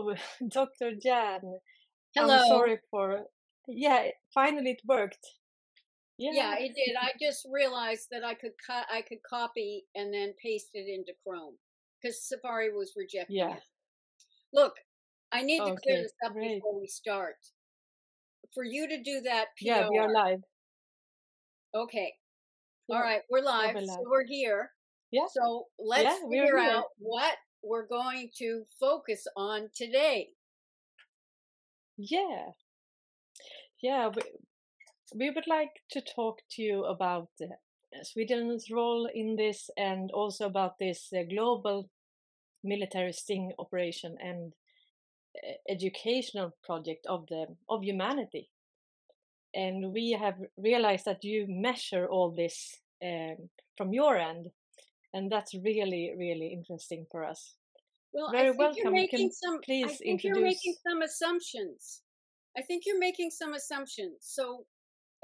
Hello, Dr. Jan. I'm Hello. sorry for. Yeah, finally it worked. Yeah, Yeah, it did. I just realized that I could cut, I could copy and then paste it into Chrome because Safari was rejecting yeah. it. Look, I need to clear this up great. before we start. For you to do that Yeah, we are live. okay. All Yeah, right, we're live, we're so we're here. Yeah, So let's yeah, figure out what we're going to focus on today. Yeah, yeah. We, we would like to talk to you about uh, Sweden's role in this and also about this uh, global military sting operation and uh, educational project of the of humanity. And we have realized that you measure all this um, from your end, and that's really, really interesting for us. Well, I Very think you're welcome. You making can some. I please think you're making some assumptions. I think you're making some assumptions. So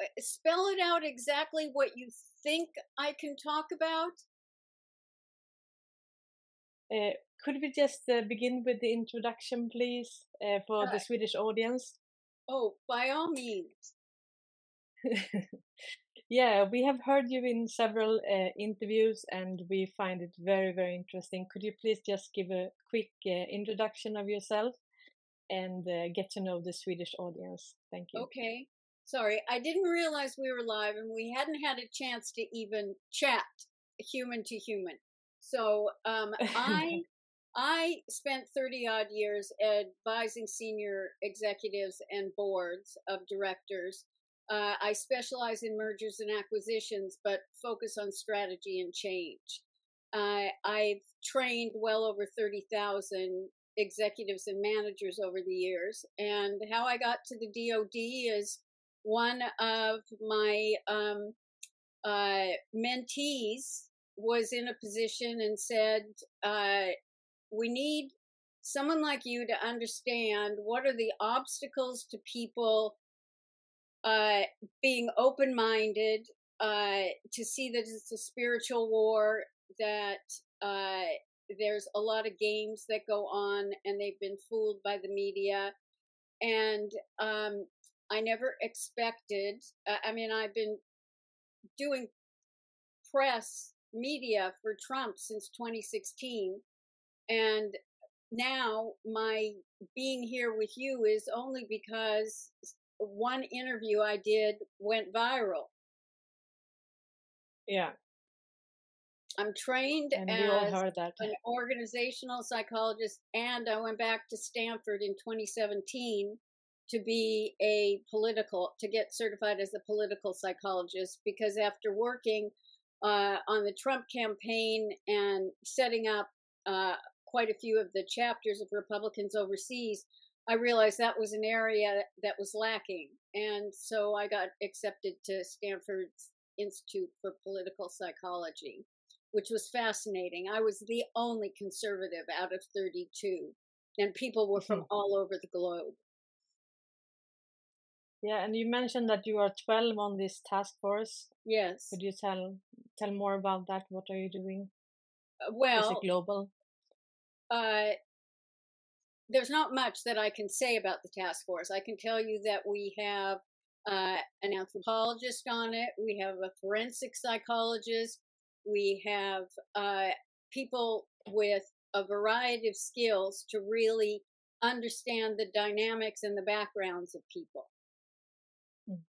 uh, spell it out exactly what you think I can talk about. Uh, could we just uh, begin with the introduction, please, uh, for the Swedish audience? oh, by all means. yeah, we have heard you in several uh, interviews and we find it very, very interesting. Could you please just give a quick uh, introduction of yourself and uh, get to know the Swedish audience? Thank you. Okay. Sorry, I didn't realize we were live and we hadn't had a chance to even chat human to human. So um, I I spent 30 odd years advising senior executives and boards of directors. Uh, I specialize in mergers and acquisitions, but focus on strategy and change. Uh, I've trained well over 30,000 executives and managers over the years. And how I got to the DoD is one of my um, uh, mentees was in a position and said, uh, We need someone like you to understand what are the obstacles to people uh, being open minded, uh, to see that it's a spiritual war, that uh, there's a lot of games that go on and they've been fooled by the media. And um, I never expected, uh, I mean, I've been doing press media for Trump since 2016. And now my being here with you is only because one interview I did went viral. Yeah, I'm trained and as that. an organizational psychologist, and I went back to Stanford in 2017 to be a political, to get certified as a political psychologist because after working uh, on the Trump campaign and setting up uh, quite a few of the chapters of Republicans overseas, I realized that was an area that was lacking. And so I got accepted to Stanford's Institute for Political Psychology, which was fascinating. I was the only conservative out of 32, and people were from all over the globe. Yeah, and you mentioned that you are 12 on this task force. Yes. Could you tell tell more about that? What are you doing? Uh, Is it Well, global? uh, there's not much that I can say about the task force. I can tell you that we have uh, an anthropologist on it, we have a forensic psychologist, we have uh, people with a variety of skills to really understand the dynamics and the backgrounds of people. Mm.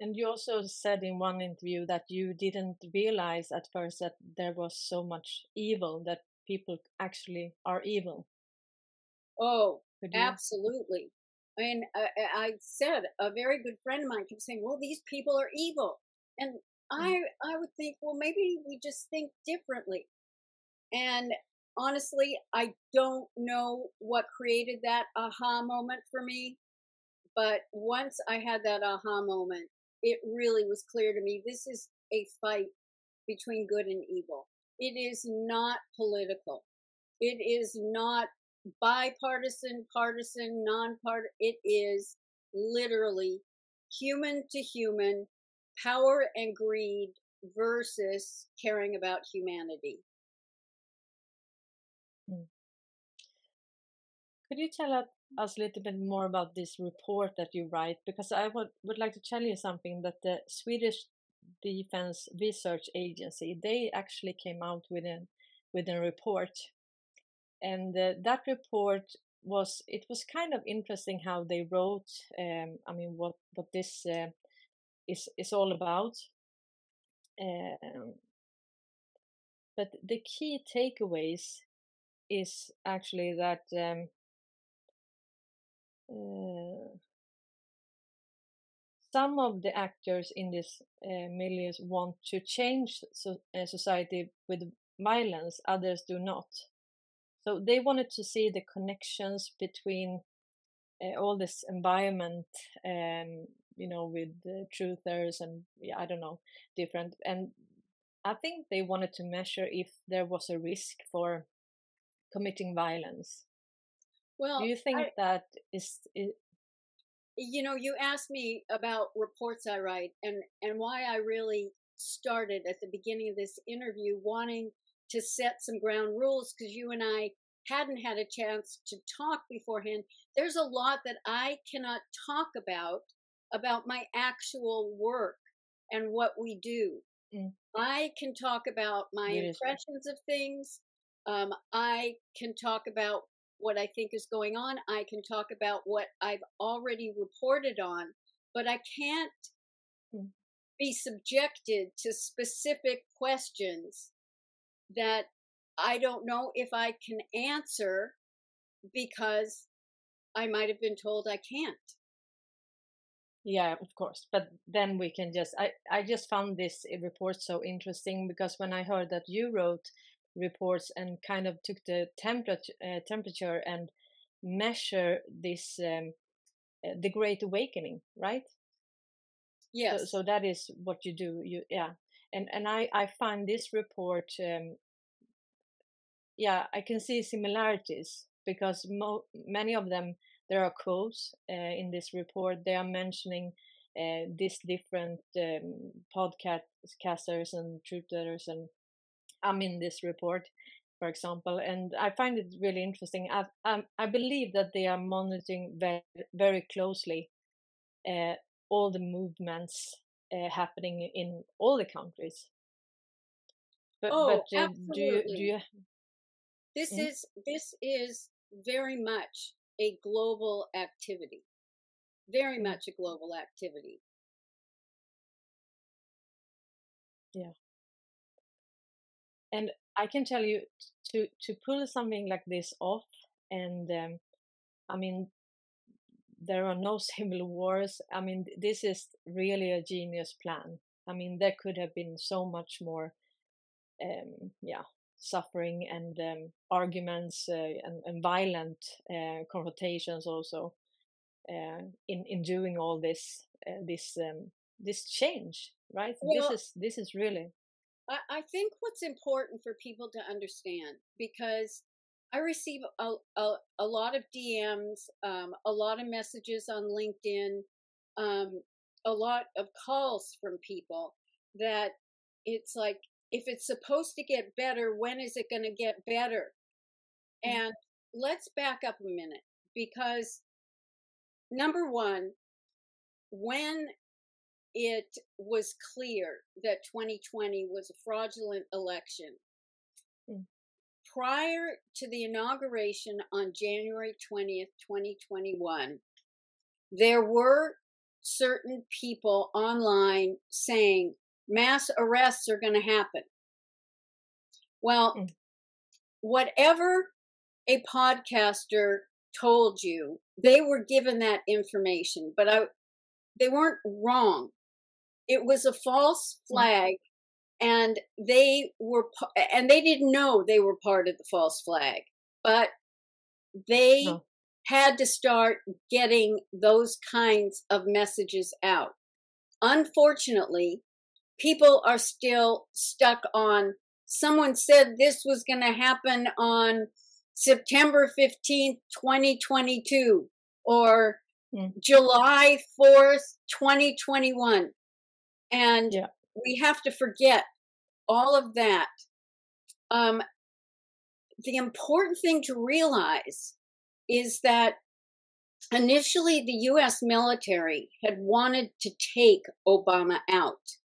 And you also said in one interview that you didn't realize at first that there was so much evil, that people actually are evil. Oh, absolutely. I mean, I, I said a very good friend of mine kept saying, "Well, these people are evil," and Mm. I I would think, well, maybe we just think differently. And honestly, I don't know what created that aha moment for me, but once I had that aha moment, it really was clear to me this is a fight between good and evil. It is not political. It is not bipartisan, partisan, non-part. It is literally human to human, power and greed versus caring about humanity. Mm. Could you tell us a little bit more about this report that you write? Because I would, would like to tell you something that the Swedish Defense Research Agency they actually came out with a with a report, and uh, that report was it was kind of interesting how they wrote. Um, I mean, what what this uh, is is all about. Um, but the key takeaways is actually that um, uh, some of the actors in this uh, milieu want to change so, uh, society with violence, others do not. So they wanted to see the connections between uh, all this environment, um, you know, with the truthers and yeah, I don't know, different. And I think they wanted to measure if there was a risk for committing violence. Well, do you think I, that is, is you know you asked me about reports i write and and why i really started at the beginning of this interview wanting to set some ground rules because you and i hadn't had a chance to talk beforehand. There's a lot that i cannot talk about about my actual work and what we do. Mm. i can talk about my impressions of things. Um, i can talk about what I think is going on. I can talk about what I've already reported on, but I can't hmm. be subjected to specific questions that I don't know if I can answer because I might have been told I can't. Yeah, of course. But then we can just I I just found this report so interesting because when I heard that you wrote reports and kind of took the temperature uh, temperature and measure this um, uh, the great awakening right? Yes. so, so, that is what you do you yeah. And and i i find this report um, yeah i can see similarities because mo- many of them there are quotes uh, in this report. They are mentioning uh, these different um, podcasters and truthers and I'm in this report, for example, and I find it really interesting. I um, I believe that they are monitoring very very closely uh, all the movements uh, happening in all the countries. But, oh, but uh, absolutely. do you do you? This mm-hmm. is this is very much a global activity. Very mm. much a global activity. Yeah and I can tell you to to pull something like this off, and um, I mean, there are no civil wars. I mean, this is really a genius plan. I mean, there could have been so much more, um, yeah, suffering and um, arguments uh, and, and, violent uh, confrontations also uh, in in doing all this uh, this um, this change. Right? Well, this is this is really I, I think what's important for people to understand because I receive a, a, a lot of DMs, um, a lot of messages on LinkedIn, um, a lot of calls from people that it's like, if it's supposed to get better, when is it going to get better? Mm-hmm. And let's back up a minute because number one, when it was clear that 2020 was a fraudulent election. Mm. Prior to the inauguration on January 20th, 2021, there were certain people online saying mass arrests are going to happen. Well, mm. whatever a podcaster told you, they were given that information, but I, they weren't wrong it was a false mm. flag and they were and they didn't know they were part of the false flag but they no. had to start getting those kinds of messages out unfortunately people are still stuck on someone said this was going to happen on September 15th 2022 or mm. July 4th 2021 and yeah. we have to forget all of that. Um, the important thing to realize is that initially the US military had wanted to take Obama out.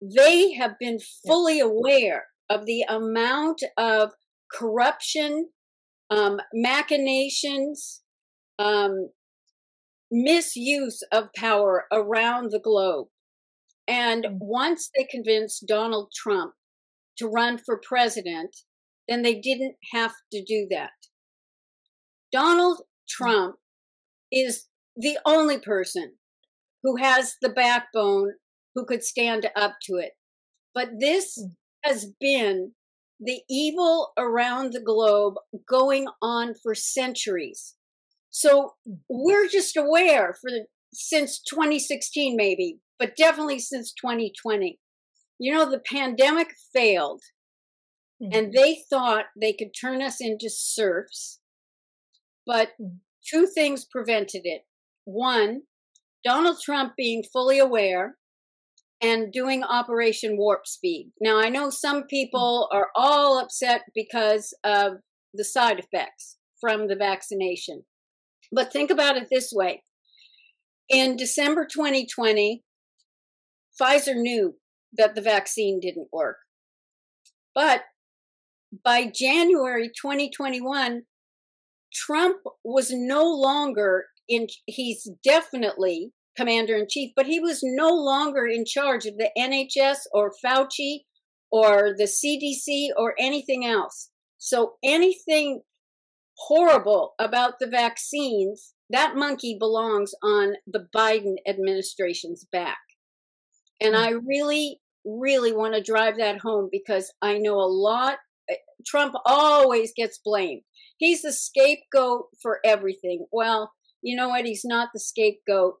They have been fully aware of the amount of corruption, um, machinations, um, misuse of power around the globe. And mm. once they convinced Donald Trump to run for president, then they didn't have to do that. Donald Trump is the only person who has the backbone who could stand up to it. But this mm. has been the evil around the globe going on for centuries. So mm. we're just aware for the, since 2016 maybe, but definitely since 2020. You know the pandemic failed mm-hmm. and they thought they could turn us into serfs but hmm. two things prevented it. One, Donald Trump being fully aware and doing Operation Warp Speed. Now, I know some hmm. people are all upset because of the side effects from the vaccination. But think about it this way in December 2020, Pfizer knew that the vaccine didn't work. But by January 2021, Trump was no longer in, he's definitely commander in chief, but he was no longer in charge of the NHS or Fauci or the CDC or anything else. So anything horrible about the vaccines, that monkey belongs on the Biden administration's back. And I really, really want to drive that home because I know a lot. Eh, Trump always gets blamed he's the scapegoat for everything. Well, you know what? He's not the scapegoat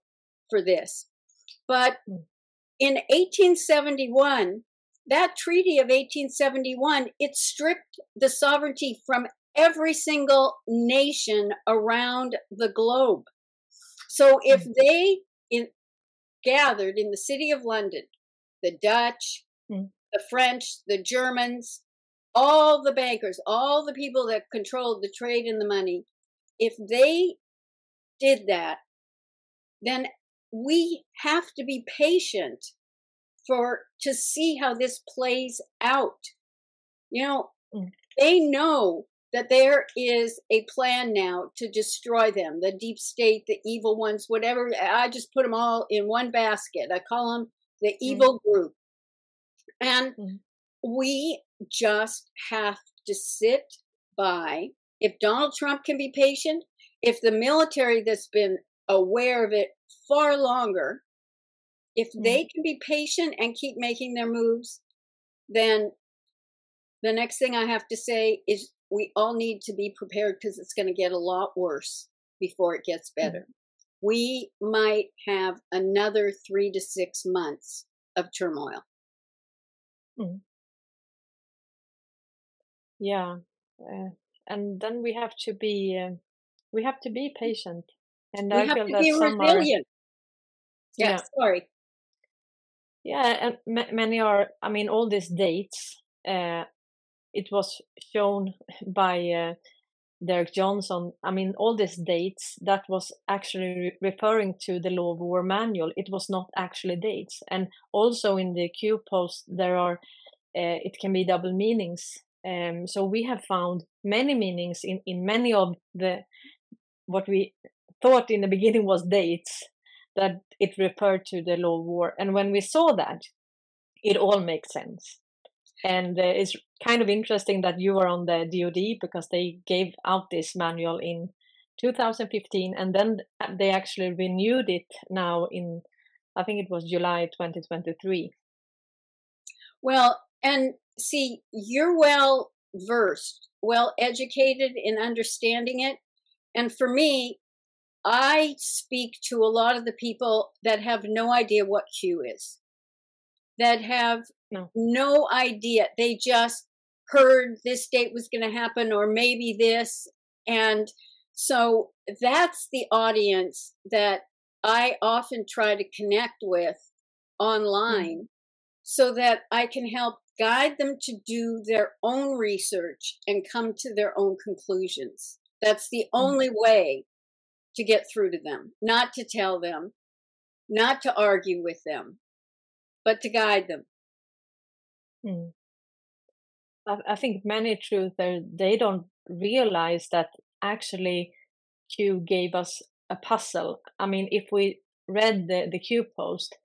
for this. But hmm. in 1871, that treaty of 1871, it stripped the sovereignty from every single nation around the globe. So if hmm. they in, gathered in the city of London, the Dutch, mm. the French, the Germans, all the bankers, all the people that controlled the trade and the money, if they did that, then we have to be patient for to see how this plays out. You know, mm. they know that there is a plan now to destroy them, the deep state, the evil ones, whatever. I just put them all in one basket. I call them the mm. evil mm. group. And mm. we just have to sit by. If Donald Trump can be patient, if the military that's been aware of it far longer, if mm. they can be patient and keep making their moves, then the next thing I have to say is we all need to be prepared because it's going to get a lot worse before it gets mm. better. Mm. We might have another three to six months of turmoil. Mm yeah uh, and then we have to be uh, we have to be patient and we i feel that some resilient. are yeah, yeah sorry yeah and m- many are i mean all these dates uh, it was shown by uh, Derek Johnson. I mean, all these dates that was actually re- referring to the Law of War manual. It was not actually dates. And also in the Q post, there are uh, it can be double meanings um, so we have found many meanings in, in many of the what we thought in the beginning was dates that it referred to the law of war. And when we saw that, it all makes sense. And uh, it's kind of interesting that you were on the DoD because they gave out this manual in 2015 and then they actually renewed it now in, I think it was July 2023. Well, and see, you're well versed, well educated in understanding it. And for me, I speak to a lot of the people that have no idea what Q is, that have no, no idea. They just heard this date was going to happen, or maybe this. And so that's the audience that I often try to connect with mm. online mm. so that I can help guide them to do their own research and come to their own conclusions. That's the only way to get through to them, not to tell them, not to argue with them, but to guide them. Mm. I, I think many truthers they don't realize that actually Q gave us a puzzle. I mean, if we read the, the Q post,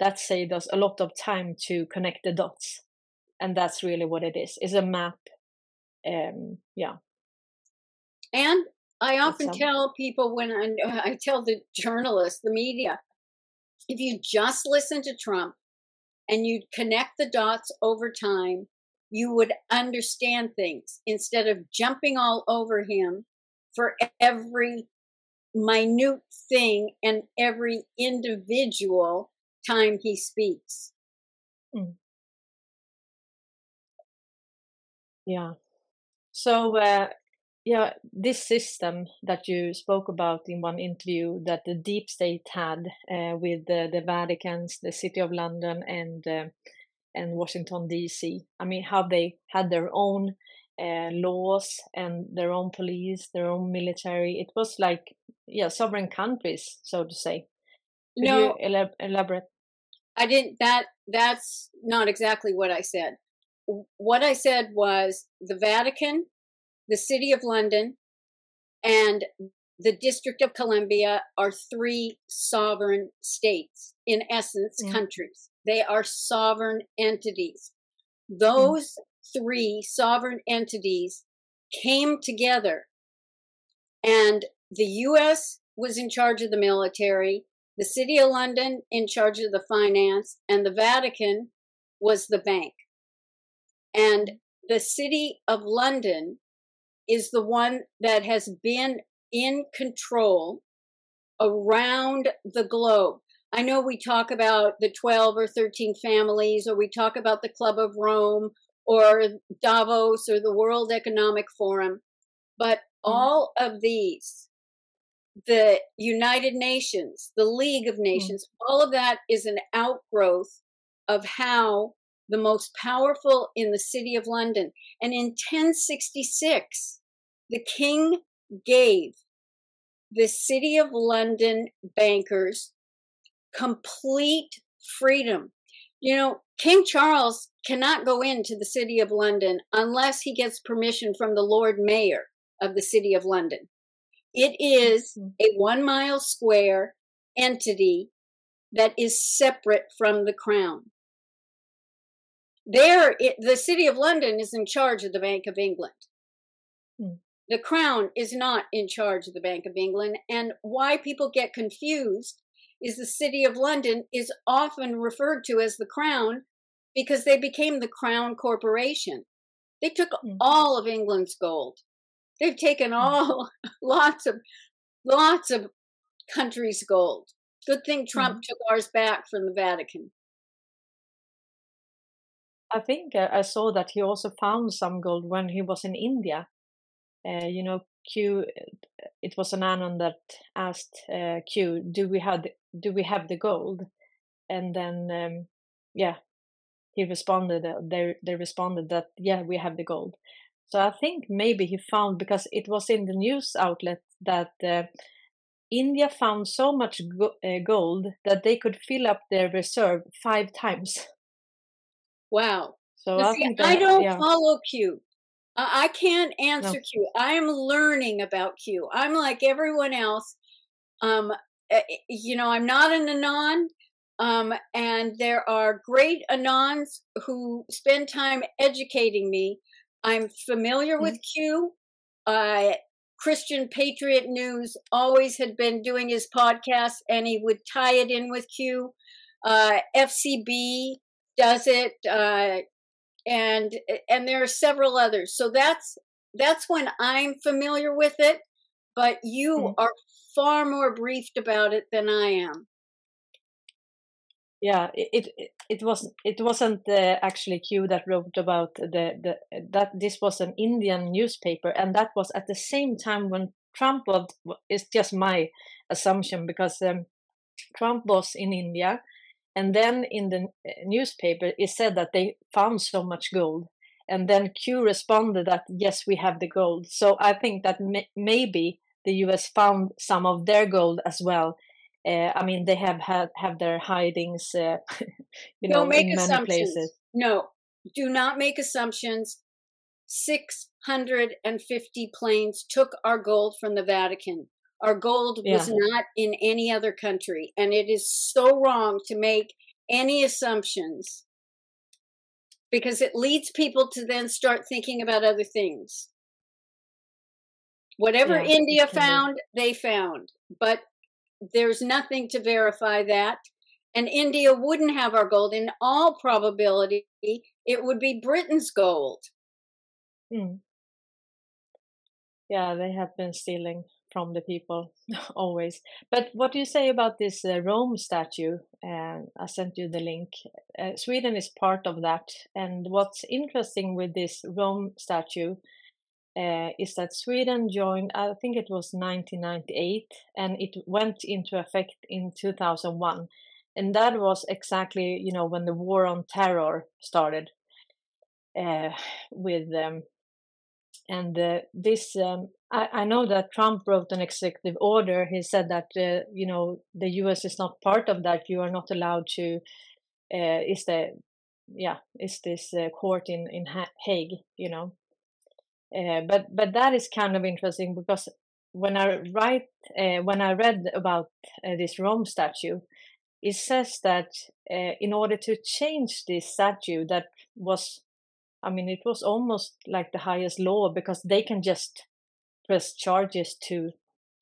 that saved us a lot of time to connect the dots. And that's really what it is. It's a map. Um, yeah. And I often tell people when I, I tell the journalists, the media, if you just listen to Trump and you'd connect the dots over time, you would understand things instead of jumping all over him for every minute thing and every individual time he speaks. Mm. Yeah. So, uh, yeah, this system that you spoke about in one interview that the deep state had uh, with the, the Vatican's, the City of London, and uh, and Washington D.C. I mean, how they had their own uh, laws and their own police, their own military. It was like yeah, sovereign countries, so to say. Could no, you elab- elaborate? I didn't. That that's not exactly what I said. What I said was the Vatican the City of London, and the District of Columbia are three sovereign states, in essence, mm. countries. They are sovereign entities. Those mm. three sovereign entities came together, and the U.S. was in charge of the military, the City of London in charge of the finance, and the Vatican was the bank. And the City of London is the one that has been in control around the globe. I know we talk about the 12 or 13 families, or we talk about the Club of Rome, or Davos, or the World Economic Forum, but mm-hmm. all of these, the United Nations, the League of mm-hmm. Nations, mm-hmm. all of that is an outgrowth of how the most powerful in the city of London. And in 1066, the king gave the City of London bankers complete freedom. You know, King Charles cannot go into the City of London unless he gets permission from the Lord Mayor of the City of London. It is mm-hmm. a one mile square entity that is separate from the crown. There, it, the City of London is in charge of the Bank of England. Mm. The Crown is not in charge of the Bank of England. And why people get confused is the City of London is often referred to as the Crown because they became the Crown Corporation. They took mm-hmm. all of England's gold. They've taken mm. all lots of lots of countries' gold. Good thing Trump mm-hmm. took ours back from the Vatican. I think uh, I saw that he also found some gold when he was in India uh, you know, Q. It was an anon that asked uh, Q, "Do we have the, do we have the gold?" And then, um, yeah, he responded. Uh, they they responded that yeah, we have the gold. So I think maybe he found because it was in the news outlet that uh, India found so much go- uh, gold that they could fill up their reserve five times. Wow. So I, see, I don't yeah. follow Q. I can't answer no. Q. I'm learning about Q. I'm like everyone else. Um, eh, eh, you know, I'm not an Anon. Um, and there are great Anons who spend time educating me. I'm familiar mm-hmm. with Q. Uh, Christian Patriot News always had been doing his podcast, and he would tie it in with Q. Uh, FCB does it. Uh, and and there are several others. So that's that's when I'm familiar with it, but you mm-hmm. are far more briefed about it than I am. Yeah, it it, it was it wasn't uh, actually Q that wrote about the the that this was an Indian newspaper, and that was at the same time when Trump was. It's just my assumption because um, Trump was in India and then in the uh, newspaper, it said that they found so much gold. and then Q responded that yes, we have the gold. So I think that may- maybe the U.S. found some of their gold as well. Uh, I mean, they have had have their hidings, uh, you know, Don't make in many places. No, do not make assumptions. 650 planes took our gold from the Vatican. Our gold was not in any other country. And it is so wrong to make any assumptions because it leads people to then start thinking about other things. Whatever Yeah, India found, they found. But there's nothing to verify that. And India wouldn't have our gold. In all probability, it would be Britain's gold. Mm. Yeah, they have been stealing from the people always. But what do you say about this uh, Rome statue? And I sent you the link. Uh, Sweden is part of that. And what's interesting with this Rome statue uh, is that Sweden joined, I think it was 1998, and it went into effect in 2001. And that was exactly, you know, when the war on terror started uh, with um, and uh, this um, I, I know that Trump wrote an executive order. He said that uh, you know the U.S. is not part of that. You are not allowed to. Uh, is the yeah is this court in in Hague? You know, uh, but but that is kind of interesting because when I write uh, when I read about uh, this Rome statue, it says that in order to change this statue that was I mean, it was almost like the highest law because they can just press charges to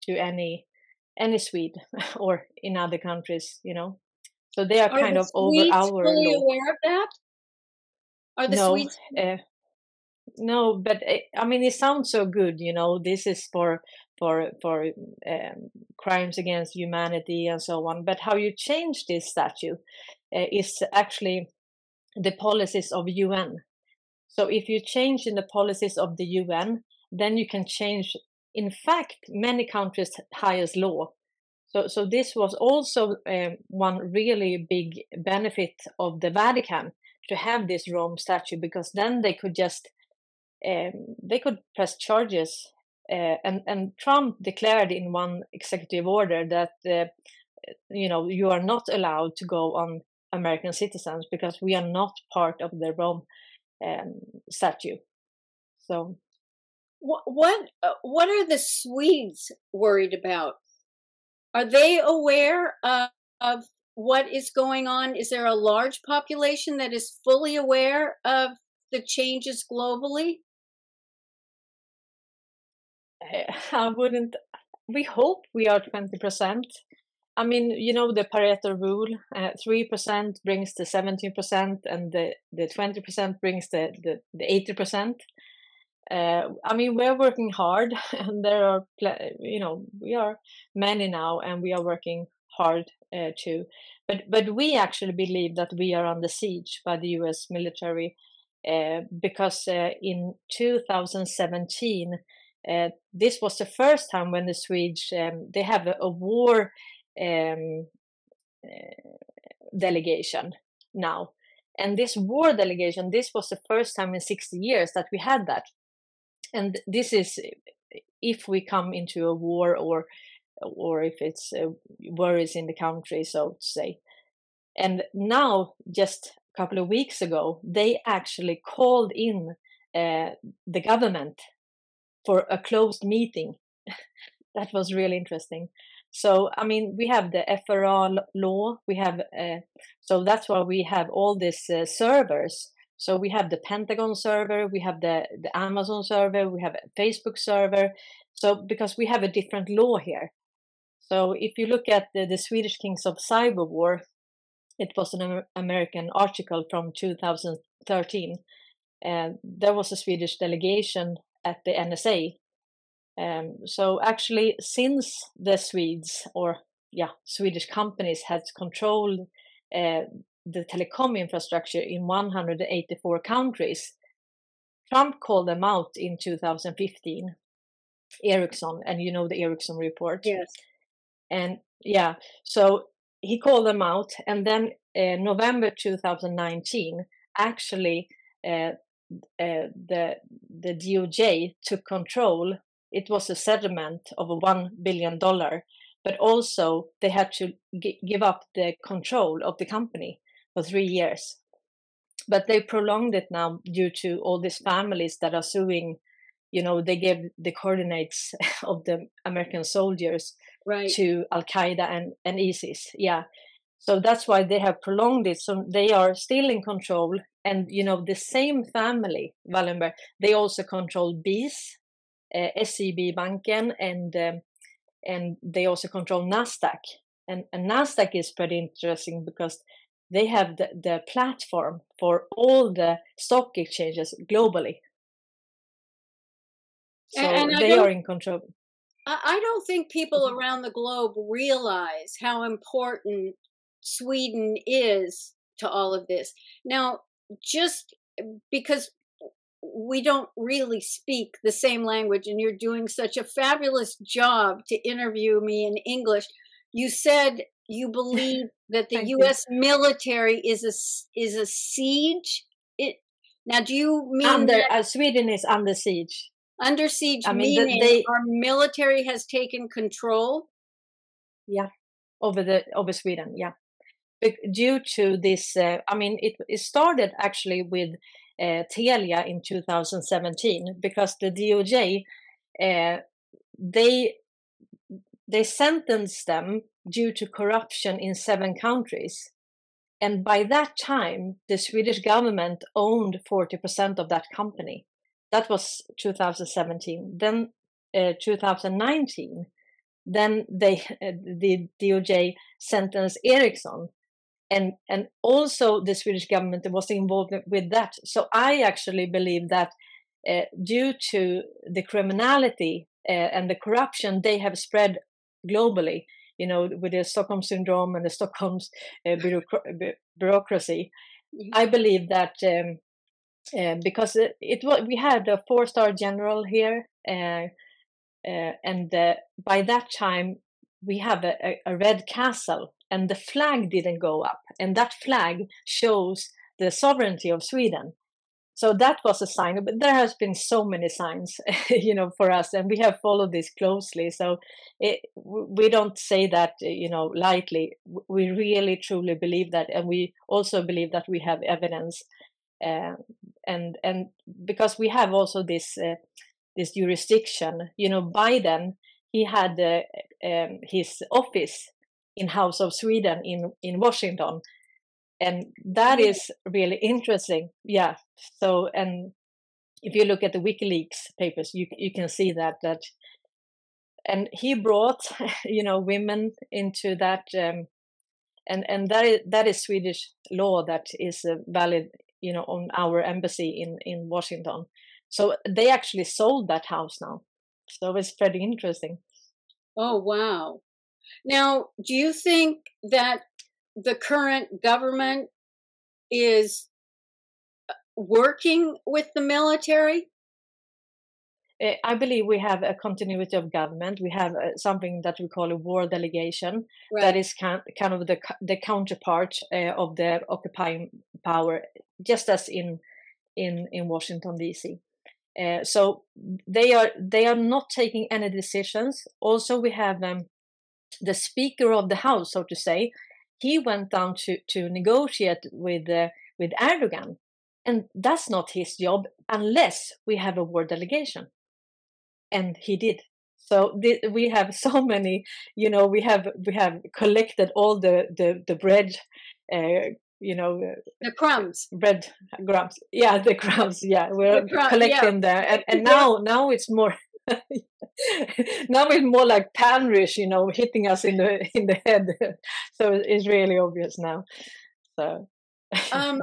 to any any Swede or in other countries, you know. So they are Are kind the of over Swedes our fully law. aware of that? Are the No, Swedes? uh, no, but uh, I mean, it sounds so good, you know. This is for for for um, crimes against humanity and so on. But how you change this statute uh, is actually the policies of UN. So if you change in the policies of the UN, then you can change, in fact, many countries' highest law. So, so this was also um, one really big benefit of the Vatican to have this Rome statute because then they could just um, they could press charges. Uh, and and Trump declared in one executive order that uh, you know you are not allowed to go on American citizens because we are not part of the Rome um, statue. So What what, uh, what are the Swedes worried about? Are they aware of, of what is going on? Is there a large population that is fully aware of the changes globally? uh, I wouldn't. We hope we are twenty percent. I mean, you know the Pareto rule: uh, three percent brings the seventeen percent, and the the twenty percent brings the the the eighty percent. Uh, I mean, we're working hard, and there are, you know, we are many now, and we are working hard uh, too. But but we actually believe that we are under siege by the U.S. military uh, because uh, in 2017 uh, this was the first time when the Swedes um, they have a, a war um, uh, delegation now, and this war delegation this was the first time in 60 years that we had that, and this is if we come into a war or or if it's uh, worries in the country, so to say. And now, just a couple of weeks ago, they actually called in uh, the government for a closed meeting. that was really interesting. So, I mean, we have the FRA law, we have, uh, so that's why we have all these uh, servers. So we have the Pentagon server, we have the, the Amazon server, we have a Facebook server. So, because we have a different law here. So, if you look at the, the Swedish Kings of Cyber War, it was an American article from 2013. And there was a Swedish delegation at the NSA. Um, so actually, since the Swedes or yeah, Swedish companies had controlled uh, the telecom infrastructure in 184 countries, Trump called them out in 2015. Ericsson, and you know the Ericsson report. Yes. And yeah, so he called them out, and then uh, November 2019, actually, uh, uh, the the DOJ took control. It was a settlement of a one billion dollar, but also they had to g- give up the control of the company for three years. But they prolonged it now due to all these families that are suing. You know, they gave the coordinates of the American soldiers right. to Al Qaeda and, and ISIS. Yeah. So that's why they have prolonged it. So they are still in control. And, you know, the same family, Wallenberg, they also control uh, SEB Banken, and um, and they also control Nasdaq. And, and Nasdaq is pretty interesting because they have the, the platform for all the stock exchanges globally. So And- and they are in control. I don't think people Mhm. around the globe realize how important Sweden is to all of this. Now, just because we don't really speak the same language and you're doing such a fabulous job to interview me in English, you said you believe that the Thank you. US military is a is a siege. It Now, do you mean Under that uh, Sweden is under siege. under siege I mean, the- they- our military has taken control? Yeah, over the over Sweden. Yeah, Bec- due to this, uh, I mean, it, it started actually with Telia in 2017 because the DOJ uh, they they sentenced them due to corruption in seven countries. And by that time, the Swedish government owned 40% of that company. That was 2017. Then uh, 2019, then they the DOJ sentenced Ericsson, and and also the Swedish government was involved with that. So I actually believe that uh, due to the criminality uh, and the corruption, they have spread globally. You know, with the Stockholm syndrome and the Stockholm uh, bureaucra- bu- bureaucracy, Mhm. I believe that. Um, because it, it was we had a four star general here uh, uh, and uh, by that time we have a, a, red castle and the flag didn't go up. And that flag shows the sovereignty of sweden. So that was a sign but there has been so many signs you know for us and we have followed this closely. So it, we don't say that you know lightly. We really truly believe that and we also believe that we have evidence uh, and and because we have also this uh, this jurisdiction. You know biden he had uh, um, his office in house of sweden in in washington. And that is really interesting. Yeah. So and if you look at the wikileaks papers you you can see that that and he brought you know women into that um, and and that is that is swedish law that is uh, valid you know on our embassy in in washington. So they actually sold that house now. So it's pretty interesting Oh, wow. Now, do you think that the current government is uh, working with the military? Uh, I believe we have a continuity of government. We have uh, something that we call a war delegation, that is kind, kind of the the counterpart uh, of the occupying power, just as in in in Washington D.C. Uh, so they are they are not taking any decisions. Also, we have um, the Speaker of the House, so to say. He went down to to negotiate with uh, with Erdogan, and that's not his job unless we have a war delegation and he did so the, we have so many you know we have we have collected all the the, the bread uh, you know uh, The crumbs. bread crumbs yeah the crumbs yeah we're The crumb- collecting there and, and Yeah. now now it's more now it's more like panrish you know hitting us in the in the head so it's really obvious now so Um,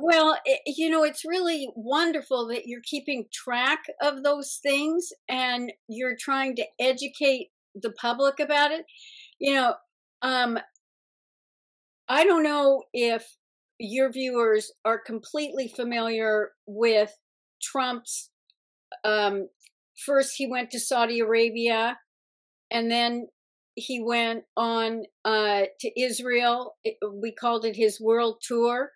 well, i you know, it's really wonderful that you're keeping track of those things and you're trying to educate the public about it. You know, um, I don't know if your viewers are completely familiar with Trump's. Um, first, he went to Saudi Arabia, and then he went on uh, to Israel. It, we called it his world tour.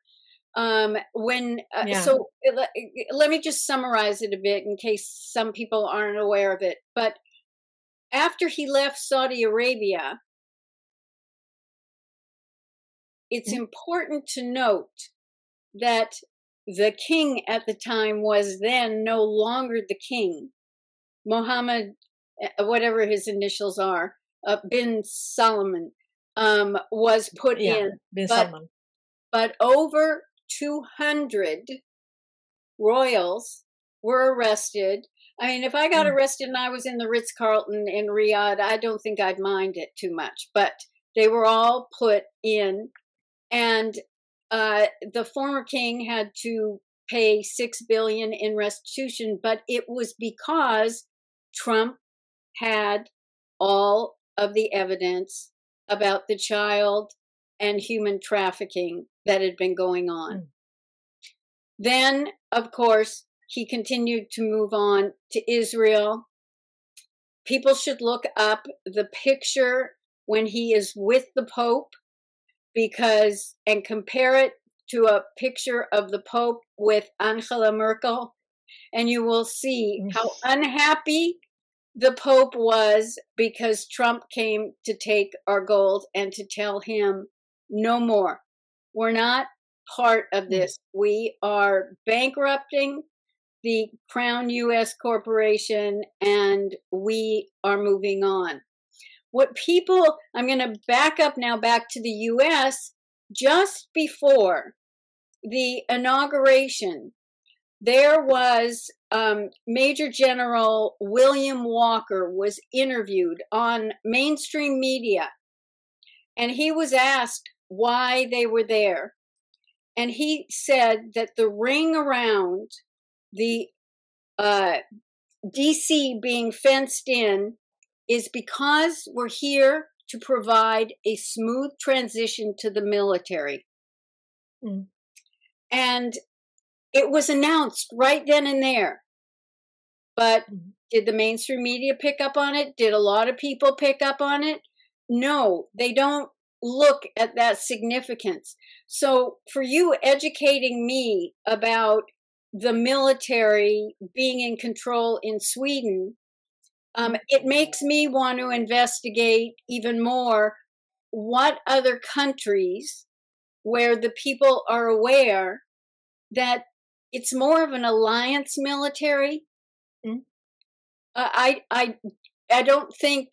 Um, when uh, Yeah. so let, let me just summarize it a bit in case some people aren't aware of it. But after he left Saudi Arabia, it's Mhm. important to note that the king at the time was then no longer the king. Mohammed, uh, whatever his initials are, uh, bin Solomon, um, was put Yeah, in, Bin but- Salman. but over 200 royals were arrested. I mean, if I got Mm. arrested and I was in the Ritz Carlton in Riyadh, I don't think I'd mind it too much. But they were all put in, and uh, the former king had to pay six billion in restitution, but it was because Trump had all of the evidence about the child and human trafficking that had been going on. Mm. Then, of course, he continued to move on to Israel. People should look up the picture when he is with the Pope because, and compare it to a picture of the Pope with Angela Merkel, and you will see Mm. how unhappy the Pope was because Trump came to take our gold and to tell him no more. We're not part of Mm. this. We are bankrupting the Crown US Corporation and we are moving on. What people, I'm going to back up now back to the US. Just before the inauguration, there was um, Major General William Walker was interviewed on mainstream media, and he was asked why they were there, and he said that the ring around the uh, DC being fenced in is because we're here to provide a smooth transition to the military. Mm. And it was announced right then and there. But Mhm. did the mainstream media pick up on it? Did a lot of people pick up on it? No, they don't look at that significance. So, for you educating me about the military being in control in Sweden, um, it makes me want to investigate even more what other countries where the people are aware that it's more of an alliance military. Mm. Uh, I I I don't think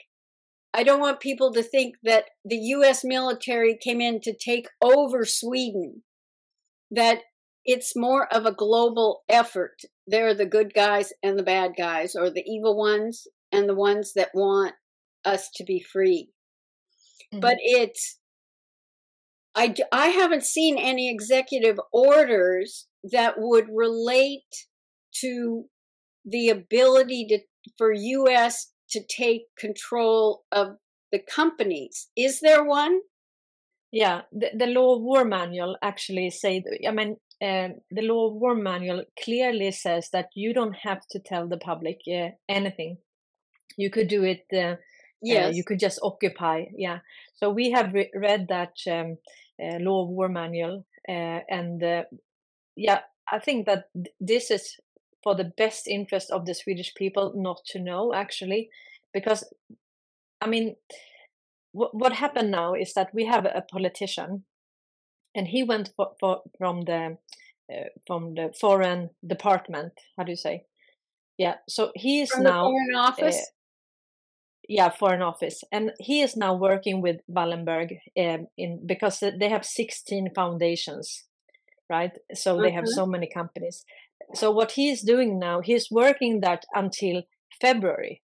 I don't want people to think that the U.S. military came in to take over Sweden. That it's more of a global effort. They're the good guys and the bad guys, or the evil ones and the ones that want us to be free. But it's I, I haven't seen any executive orders that would relate to the ability to for US to take control of the companies. Is there one? Yeah, the, the law of war manual actually say. I mean, um, the law of war manual clearly says that you don't have to tell the public uh, anything. You could do it. Uh, Yes. uh, you could just occupy. Yeah. So we have re- read that um, uh, law of war manual, uh, and uh, yeah, I think that th- this is for the best interest of the Swedish people not to know actually, because I mean, what what happened now is that we have a politician, and he went for, for from the uh, from the foreign department. How do you say? Yeah. So he is From the now Foreign Office? Yeah foreign office. And he is now working with wallenberg um, in because they have 16 foundations right? So they have Mhm. so many companies. So what he is doing now he's working that until february.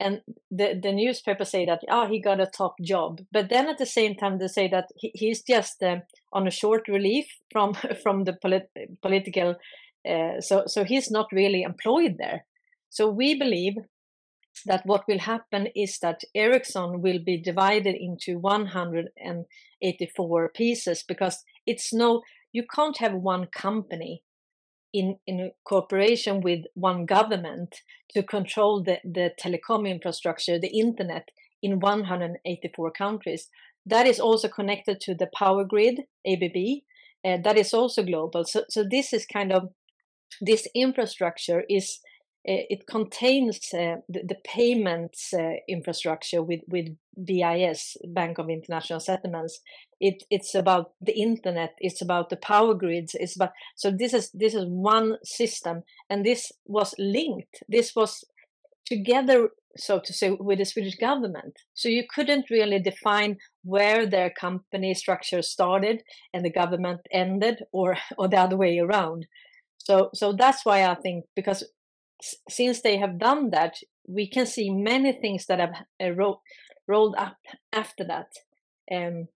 And the, the newspaper say that oh he got a top job. But then at the same time they say that he, he's just uh, on a short relief from from the polit- political uh, so so he's not really employed there. So we believe that what will happen is that Ericsson will be divided into 184 pieces because it's no you can't have one company in in cooperation with one government to control the the telecom infrastructure the internet in 184 countries that is also connected to the power grid ABB uh, that is also global. So, so this is kind of this infrastructure is it contains uh, the, the, payments uh, infrastructure with with BIS Bank of International Settlements. It it's about the internet. It's about the power grids. It's about so this is this is one system, and this was linked. This was together so to say, with the Swedish government. So you couldn't really define where their company structure started and the government ended, or or the other way around. So so that's why I think because since they have done that, we can see many things that have uh, ro- rolled up after that. Um,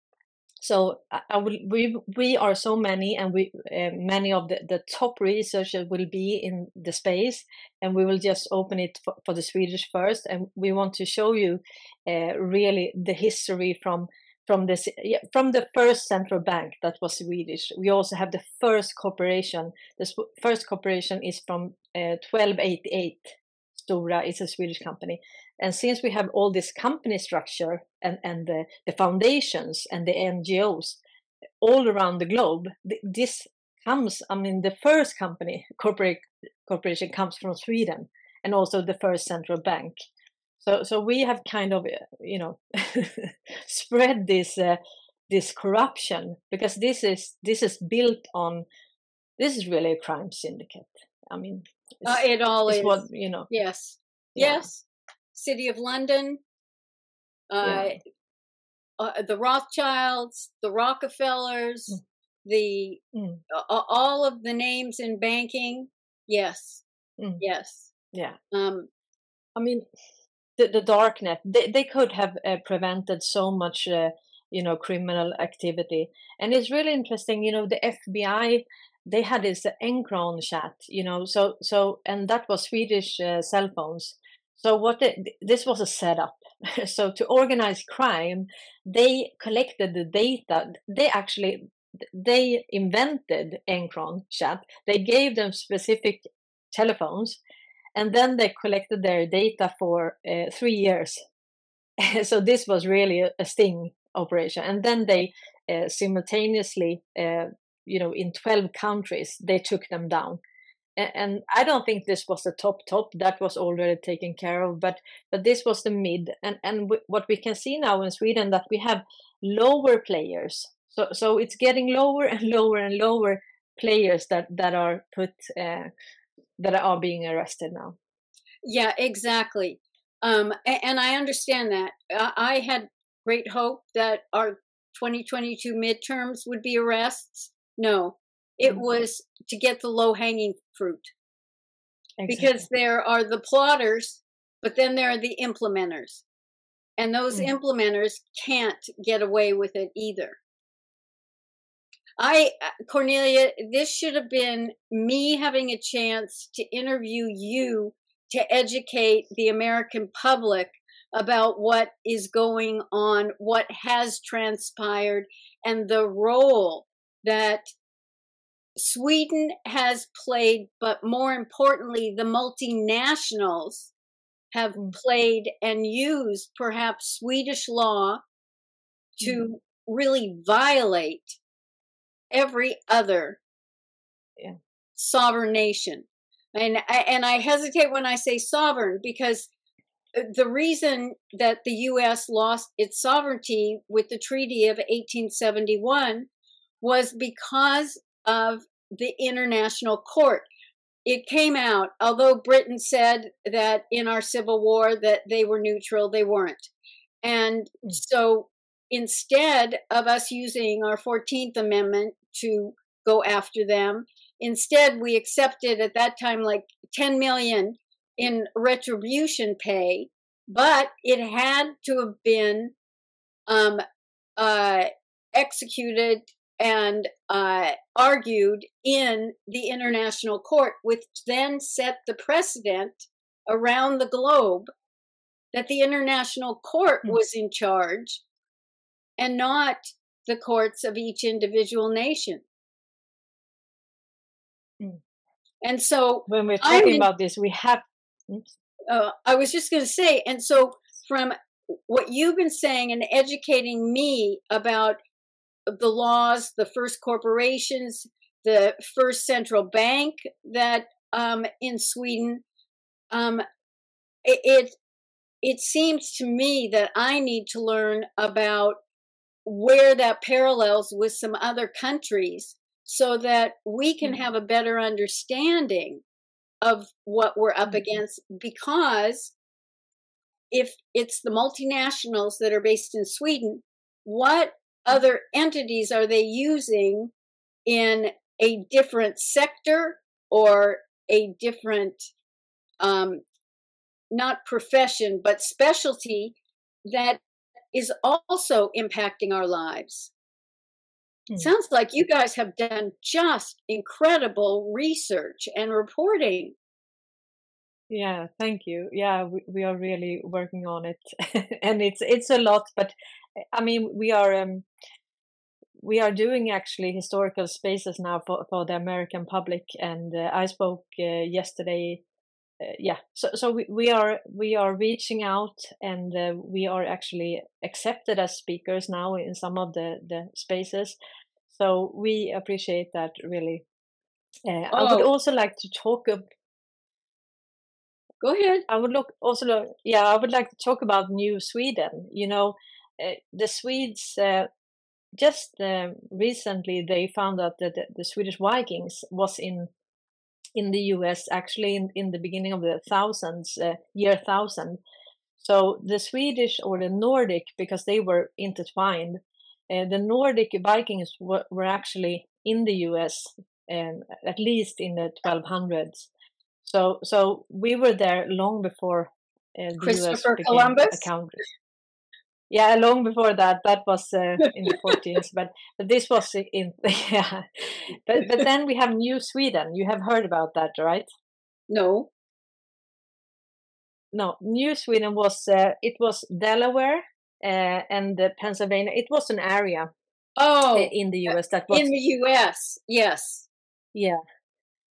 so I, will, we we are so many, and we uh, many of the, the top researchers will be in the space, and we will just open it for, for the Swedish first, and we want to show you uh, really the history from from this from the first central bank that was Swedish. We also have the first corporation. The first corporation is from 1288. Stora is a Swedish company, and since we have all this company structure and, and the, the foundations and the NGOs all around the globe, this comes, I mean, the first company, corporate corporation comes from Sweden and also the first central bank. So, so we have kind of, uh, you know, spread this uh, this corruption because this is this is built on this is really a crime syndicate. I mean, uh, it all is what you know. Yes, yeah. yes, City of London, uh, yeah. uh, the Rothschilds, the Rockefellers, mm. the mm. Uh, all of the names in banking. Yes, mm. yes, yeah. Um, I mean, the the darknet. They they could have uh, prevented so much. Uh, you know criminal activity and it's really interesting you know the fbi they had this Encron chat, you know, so so and that was Swedish uh, cell phones, so what they, this was a setup. so to organize crime, they collected the data. They actually they invented Encron chat. They gave them specific telephones, and then they collected their data for uh, three years. so this was really a, a sting operation, and then they uh, simultaneously, uh, you know, in twelve countries, they took them down and I don't think this was the top top that was already taken care of, but but this was the mid, and and what we can see now in Sweden that we have lower players, so so it's getting lower and lower and lower players that that are put uh, that are being arrested now. Yeah, exactly, um, and, and I understand that. I had great hope that our 2022 midterms would be arrests. No, it mm-hmm. was to get the low hanging fruit. Exactly. Because there are the plotters, but then there are the implementers. And those mm. implementers can't get away with it either. I, uh, Cornelia, this should have been me having a chance to interview you to educate the American public about what is going on, what has transpired, and the role that Sweden has played, but more importantly, the multinationals have mm. played and used perhaps Swedish law to mm. really violate every other yeah. sovereign nation. And and I hesitate when I say sovereign because uh, the reason that the US lost its sovereignty with the Treaty of 1871 was because of the International Court. It came out, although Britain said that in our Civil War that they were neutral, they weren't. And hmm. so instead of us using our 14th Amendment to go after them, instead we accepted at that time like 10 million in retribution pay, but it had to have been um, uh, executed and uh, argued in the international court, which then set the precedent around the globe that the international court hmm. was in charge and not the courts of each individual nation. Mm. And so when we're talking about this, we have. Uh, I was just going to say, and so from what you've been saying and educating me about the laws, the first corporations, the first central bank that um, in Sweden. Um, it, it it seems to me that I need to learn about where that parallels with some other countries so that we can have a better understanding of what we're up against because if it's the multinationals that are based in Sweden, what other entities are they using in a different sector or a different um, not profession but specialty that is also impacting our lives? Hmm. sounds like you guys have done just incredible research and reporting. Yeah thank you. Yeah we, we are really working on it. And it's it's a lot but i mean we are um we are doing actually historical spaces now for, for the American public, and uh, I spoke uh, yesterday. Uh, yeah, so so we, we are we are reaching out, and uh, we are actually accepted as speakers now in some of the the spaces. So we appreciate that really. Oh. I would oh. also like to talk. Ab- Go ahead. I would look also. Look, yeah, I would like to talk about New Sweden. You know, the Swedes uh, just uh, recently they found out that the, the, Swedish Vikings was in in the U.S. actually in, in the beginning of the thousands uh, year thousand. So the Swedish or the Nordic, because they were intertwined, uh, the Nordic Vikings were, were actually in the U.S. Um, at least in the 1200s. So so we were there long before uh, the U.S. became Columbus? a country yeah long before that that was uh, in the 40s but, but this was in yeah. But but then we have new sweden. You have heard about that right? No. No new sweden was uh, it was delaware uh, and pennsylvania. It was an area oh in the us that was in the us yes. Yeah.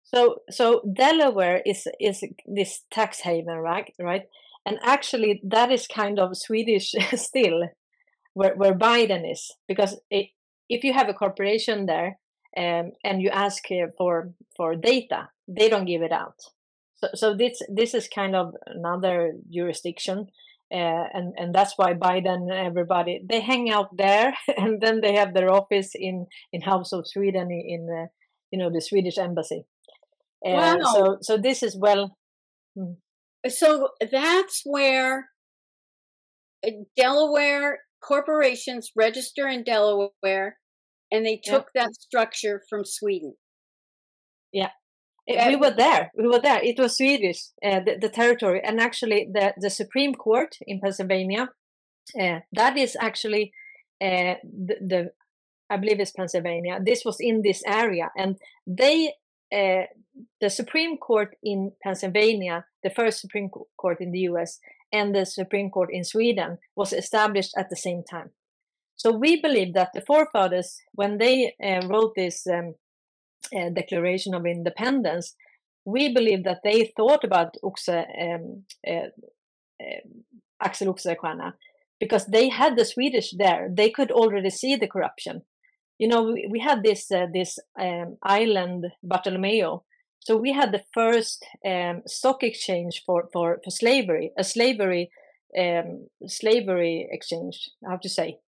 So so delaware is is this tax haven right right and actually that is kind of swedish still where, where biden is because it, if you have a corporation there um, and you ask for for data they don't give it out so, so this this is kind of another jurisdiction uh, and and that's why Biden and everybody they hang out there and then they have their office in in House of Sweden in uh, you know the Swedish embassy. Uh, wow. So so this is well. Hmm so that's where uh, Delaware corporations register in Delaware, and they took yeah. that structure from Sweden. Yeah, we were there. We were there. It was Swedish, uh, the, the, territory, and actually the the Supreme Court in Pennsylvania. Uh, that is actually uh, the, the I believe it's Pennsylvania. This was in this area, and they uh, the Supreme Court in Pennsylvania, the first Supreme Court in the US, and the Supreme Court in Sweden was established at the same time. So we believe that the forefathers, when they uh, wrote this um, uh, Declaration of Independence, we believe that they thought about Oxe, um, Axel Oxenstierna because they had the Swedish there. They could already see the corruption you know we, we had this uh, this um, island Bartolomeo. So we had the first um, stock exchange for, for, for slavery a slavery um, slavery exchange I have to say.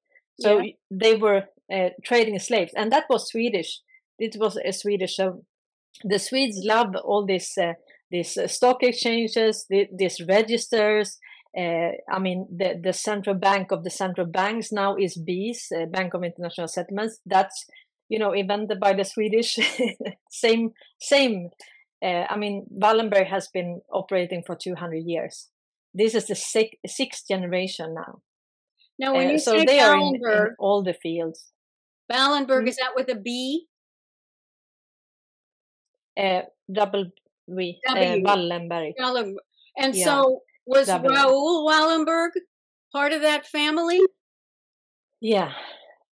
So yeah. they were uh, trading slaves and that was Swedish. It was a Swedish. So the Swedes love all these uh, these uh, stock exchanges the, these registers uh, I mean, the, the central bank of the central banks now is BIS, uh, Bank of International Settlements. That's you know invented by the Swedish. same same. Uh, I mean, Wallenberg has been operating for 200 years. This is the six, sixth generation now. Now, when you so say they are in, in, all the fields. Wallenberg mm-hmm. is that with a B? Uh, double V. W. Wallenberg. Wallenberg. And yeah. so was Raoul Wallenberg part of that family? Yeah,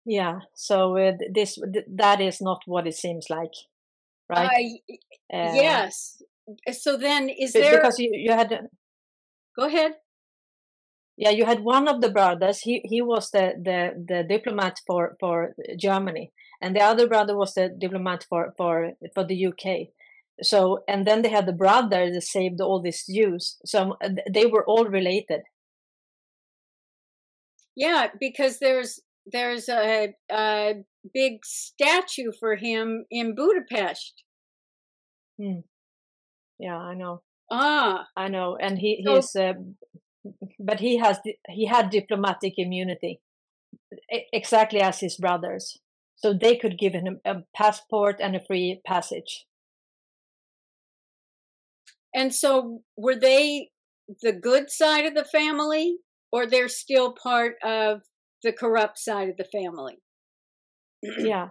yeah. So uh, this that is not what it seems like, right? Uh, uh, yes. So then, is there because you, you had? Go ahead. yeah, you had one of the brothers. He he was the the the diplomat for for Germany, and the other brother was the diplomat for for for the UK. So and then they had the brother that saved all these Jews. So uh, they were all related. Yeah, because there's there's a, a big statue for him in Budapest. Hmm. Yeah, I know. Ah, I know, and he So- he's, uh, but he has he had diplomatic immunity, exactly as his brothers, so they could give him a passport and a free passage. And so were they the good side of the family, or they're still part of the corrupt side of the family? yeah,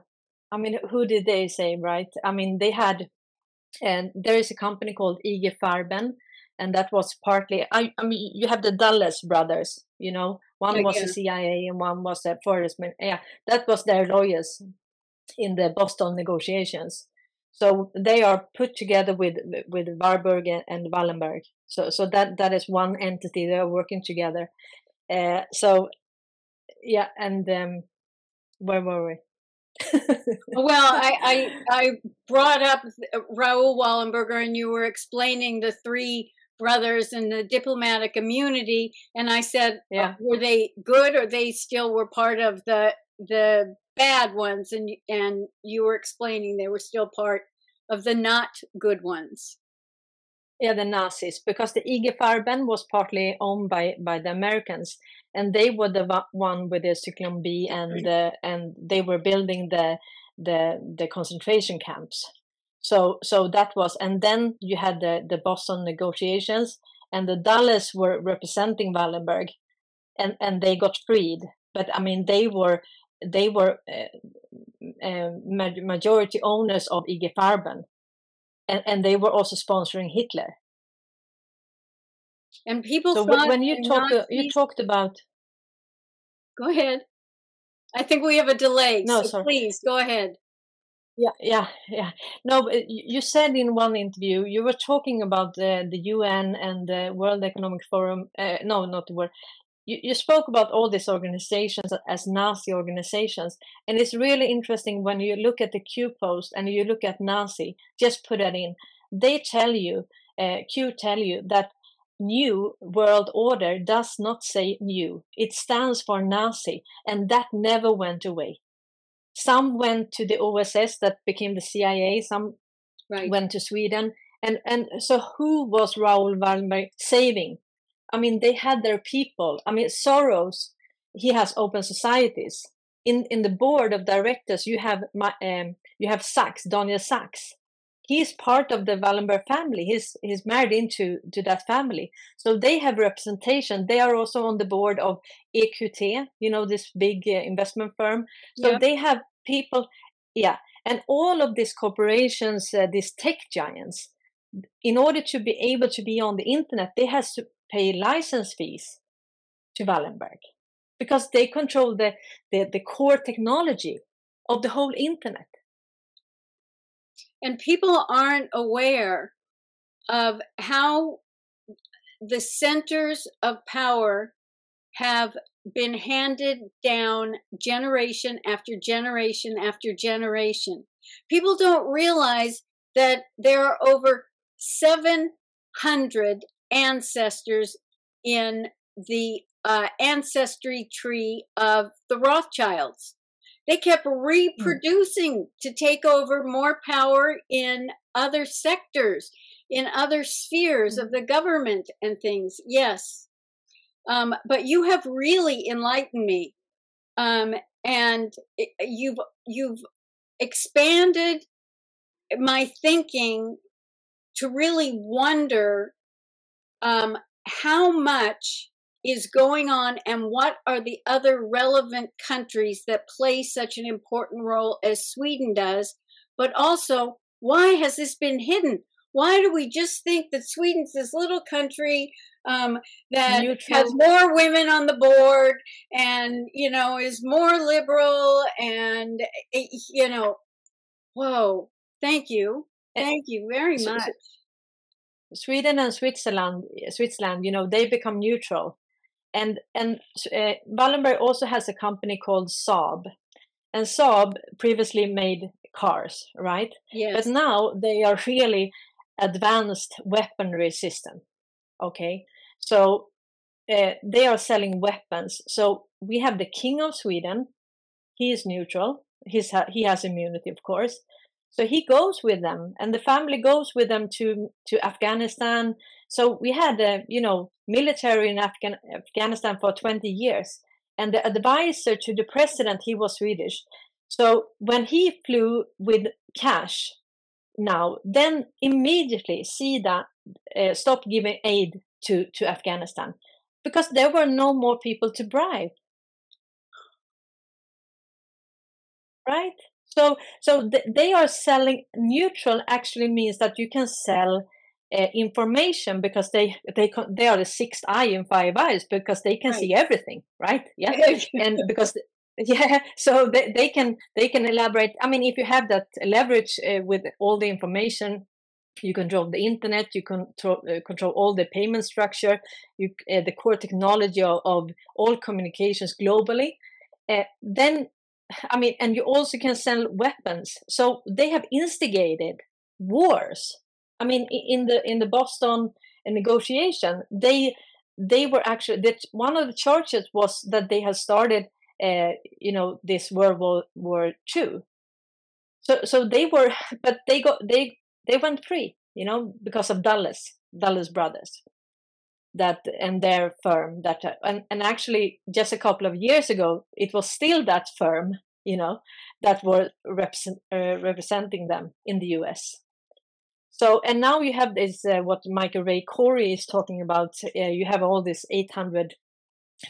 I mean, who did they say, right? I mean, they had, and there is a company called IG Farben, and that was partly. I, I mean, you have the Dulles brothers, you know, one was the CIA and one was the forest. min- Yeah, that was their lawyers in the Boston negotiations. So they are put together with with Warburg and, Wallenberg. So so that that is one entity. They are working together. Uh, so yeah, and um, where were we? Well, I, I I brought up Raoul Wallenberger, and you were explaining the three brothers and the diplomatic immunity, and I said, uh, Yeah. were they good, or they still were part of the the bad ones? And and you were explaining they were still part of the not good ones. Yeah, the Nazis, because the IG Farben was partly owned by by the Americans, and they were the one with the Zyklon B, and uh, and they were building the the the concentration camps. So so that was, and then you had the the Boston negotiations, and the Dulles were representing Wallenberg, and and they got freed. But I mean, they were they were uh, ma- majority owners of IG Farben, and and they were also sponsoring Hitler. And people So when you talked, talk, uh, you talked about Go ahead. I think we have a delay, No, so sorry. please go ahead. yeah, yeah, yeah. No, but you said in one interview you were talking about the the UN and the World Economic Forum. Uh, no, not the World. You, you spoke about all these organizations as Nazi organizations, and it's really interesting when you look at the Q post and you look at Nazi. Just put that in. They tell you, uh, Q tell you that new world order does not say new. It stands for Nazi, and that never went away. Some went to the OSS that became the CIA. Some Right. went to Sweden, and and so who was Raoul Wallenberg saving? I mean, they had their people. I mean, Soros, he has open societies. In in the board of directors, you have my, um, you have Sachs, Daniel Sachs. He's part of the Wallenberg family. He's he's married into to that family, so they have representation. They are also on the board of EQT, you know, this big uh, investment firm. So Yep. they have people, yeah, and all of these corporations, uh, these tech giants, in order to be able to be on the internet, they has to pay license fees to Wallenberg because they control the, the, the core technology of the whole internet. and people aren't aware of how the centers of power have been handed down generation after generation after generation. People don't realize that there are over 700 ancestors in the uh, ancestry tree of the Rothschilds. They kept reproducing to take over more power in other sectors, in other spheres of the government and things. Yes. Um, but you have really enlightened me. Um, and you've, you've expanded my thinking to really wonder um, how much is going on and what are the other relevant countries that play such an important role as Sweden does, but also why has this been hidden? Why do we just think that Sweden's this little country um, that Neutral. has more women on the board and you know is more liberal and eh, you know, whoa! Thank you, thank you very much. Sweden and Switzerland, Switzerland, you know, they become neutral, and and uh, Wallenberg also has a company called Saab, and Saab previously made cars, right? Yes. But now they are really advanced weaponry system. Okay, so uh, they are selling weapons. So we have the king of Sweden. He is neutral. He's ha- he has immunity, of course. So he goes with them, and the family goes with them to to Afghanistan. So we had a you know military in Afghan- Afghanistan for 20 years, and the advisor to the president he was Swedish. So when he flew with cash, now then immediately that uh, stop giving aid to to Afghanistan because there were no more people to bribe. Right? So, so th- they are selling neutral. Actually, means that you can sell uh, information because they they they are the sixth eye in five eyes because they can right. see everything, right? Yeah, and because yeah, so they, they can they can elaborate. I mean, if you have that leverage uh, with all the information you control the internet you control, uh, control all the payment structure you, uh, the core technology of, of all communications globally uh, then i mean and you also can sell weapons. So they have instigated wars. I mean in the in the boston negotiation they they were actually that one of the charges was that they had started uh, you know this world war, war two. So so they were but they got they they went free, you know, because of Dulles, Dulles Brothers, that and their firm. That and and actually, just a couple of years ago, it was still that firm, you know, that were represent, uh, representing them in the U.S. So and now you have this uh, what Michael Ray Corey is talking about. Uh, you have all these 800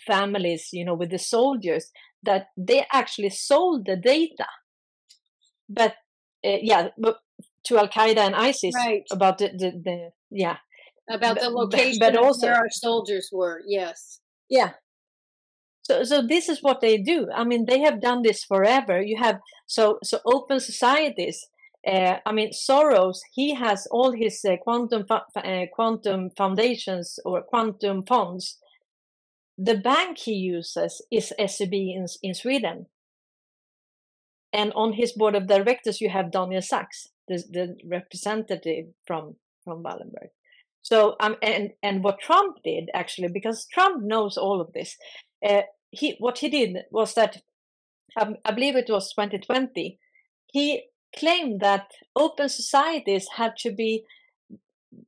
families, you know, with the soldiers that they actually sold the data, but uh, yeah, but to Al Qaeda and ISIS right. about the, the, the yeah about the location but, but also where our soldiers were. Yes. Yeah. So so this is what they do. I mean, they have done this forever. You have so so open societies. Uh, I mean, Soros. He has all his uh, quantum uh, quantum foundations or quantum funds. The bank he uses is SEB in in Sweden. And on his board of directors, you have Daniel Sachs the, the representative from from Wallenberg. So um, and and what Trump did actually, because Trump knows all of this, uh, he what he did was that um, I believe it was 2020. He claimed that open societies had to be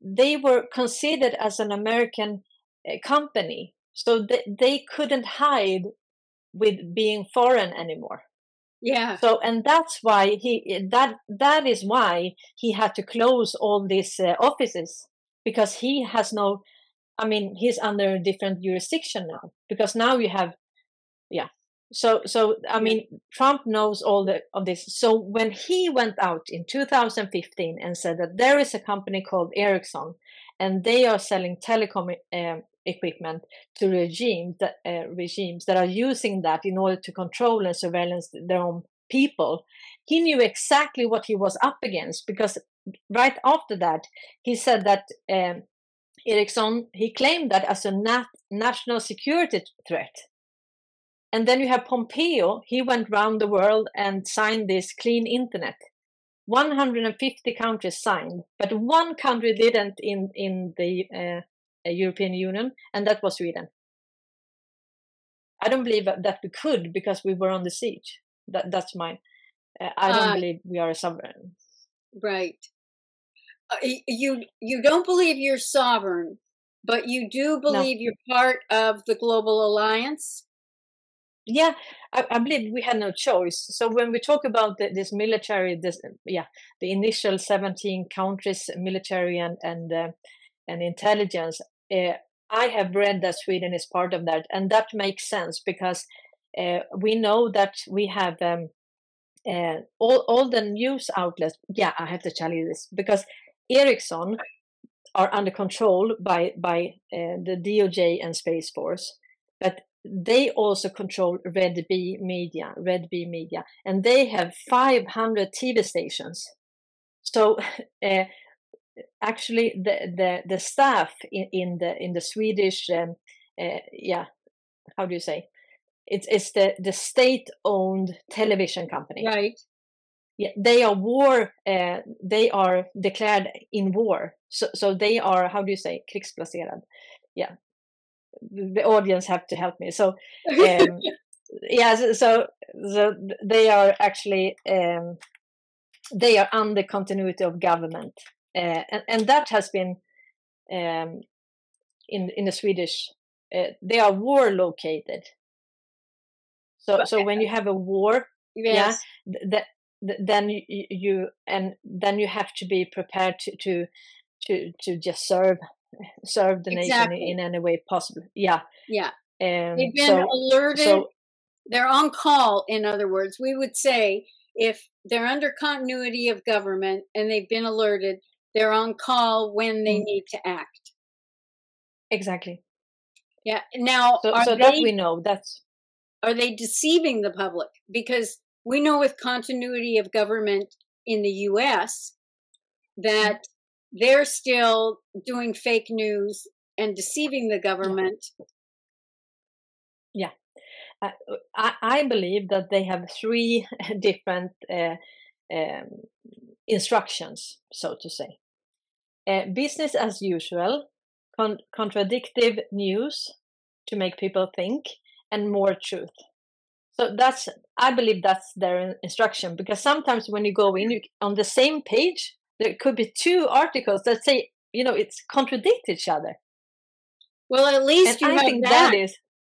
they were considered as an American uh, company, so they, they couldn't hide with being foreign anymore. Yeah. So and that's why he that that is why he had to close all these uh, offices because he has no I mean he's under a different jurisdiction now because now you have yeah. So so I mean Trump knows all the of this. So when he went out in 2015 and said that there is a company called Ericsson and they are selling telecom uh, equipment to regimes that uh, regimes that are using that in order to control and surveillance their own people he knew exactly what he was up against because right after that he said that um, Ericsson he claimed that as a nat- national security threat and then you have Pompeo he went around the world and signed this clean internet 150 countries signed but one country didn't in in the uh, European Union, and that was Sweden. I don't believe that we could because we were on the siege. That that's my. Uh, I don't uh, believe we are a sovereign. Right. Uh, you you don't believe you're sovereign, but you do believe no. you're part of the global alliance. Yeah, I, I, believe we had no choice. So when we talk about the, this military, this yeah, the initial seventeen countries military and and uh, and intelligence, uh, I have read that Sweden is part of that, and that makes sense because uh, we know that we have um, uh, all all the news outlets. Yeah, I have to tell you this because Ericsson are under control by by uh, the DOJ and Space Force, but they also control Red Bee Media, Red Bee Media, and they have 500 TV stations. So uh, actually the the, the staff in, in the in the Swedish um, uh, yeah how do you say? It's it's the the state owned television company. Right. Yeah, they are war. Uh, they are declared in war. So so they are how do you say krigsplacerad? Yeah, the audience have to help me. So um, yeah, so, so so they are actually um, they are under continuity of government, uh, and and that has been um, in in the Swedish. Uh, they are war located. So so when you have a war, Yes. yeah, that then you, you and then you have to be prepared to to to, to just serve serve the nation in any way possible. Yeah. Yeah. Um, They've been so alerted. so they're on call, in other words. We would say if they're under continuity of government and they've been alerted, they're on call when they Mm. need to act. exactly. Yeah. Now, So so they that we know. That's are they deceiving the public? Because we know with continuity of government in the US that they're still doing fake news and deceiving the government. I, I I believe that they have three different uh, um, instructions, so to say. Uh, business as usual, con- contradictive news to make people think, and more truth. So that's I believe that's their instruction because sometimes when you go in you, on the same page, there could be two articles that say you know it's contradict each other, Well, at and least you I have that. that is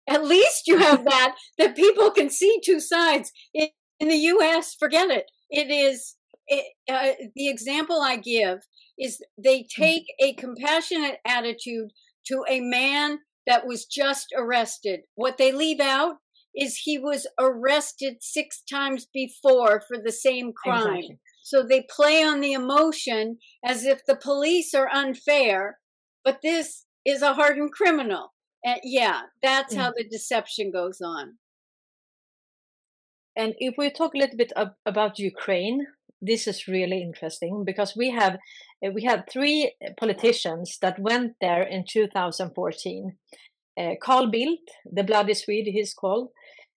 At least you have that that people can see two sides. In, in the U.S., forget it. It is it, uh, the example I give is they take a compassionate attitude to a man that was just arrested. What they leave out is he was arrested six times before for the same crime. exactly. So they play on the emotion as if the police are unfair, but this is a hardened criminal. And yeah, that's mm. how the deception goes on. And if we talk a little bit ab- about Ukraine, this is really interesting because we have uh, we had three eh, politicians that went there in 2014. Uh, Carl Bildt, the bloody Swede, he's called,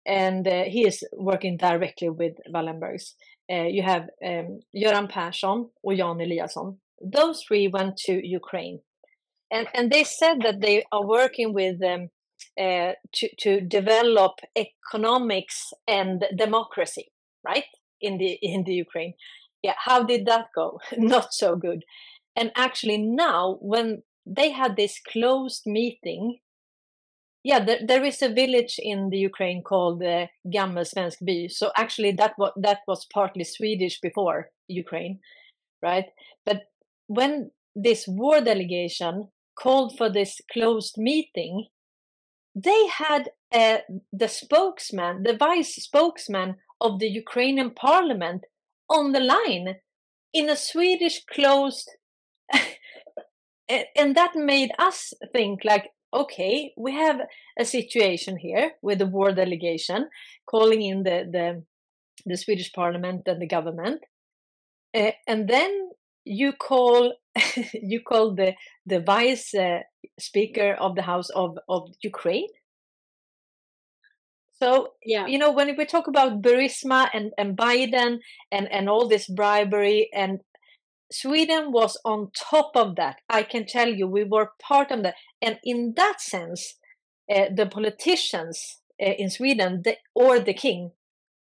and uh, he is working directly with Wallenbergs. Uh, you have um, Göran Persson or Jan Eliasson. Those three went to Ukraine, and and they said that they are working with them uh, to to develop economics and democracy, right? In the in the Ukraine, yeah. How did that go? Not so good. And actually, now when they had this closed meeting, yeah, there, there is a village in the Ukraine called uh, Gammalsvenskby. So actually, that was that was partly Swedish before Ukraine, right? But when this war delegation called for this closed meeting, they had uh, the spokesman, the vice spokesman of the Ukrainian parliament on the line in a Swedish closed. and that made us think like, okay, we have a situation here with the war delegation calling in the, the, the Swedish parliament and the government. Uh, and then you call you call the the vice uh, speaker of the house of of Ukraine. So Yeah. you know when we talk about Burisma and and Biden and and all this bribery and Sweden was on top of that. I can tell you, we were part of that, and in that sense, uh, the politicians uh, in Sweden the, or the king,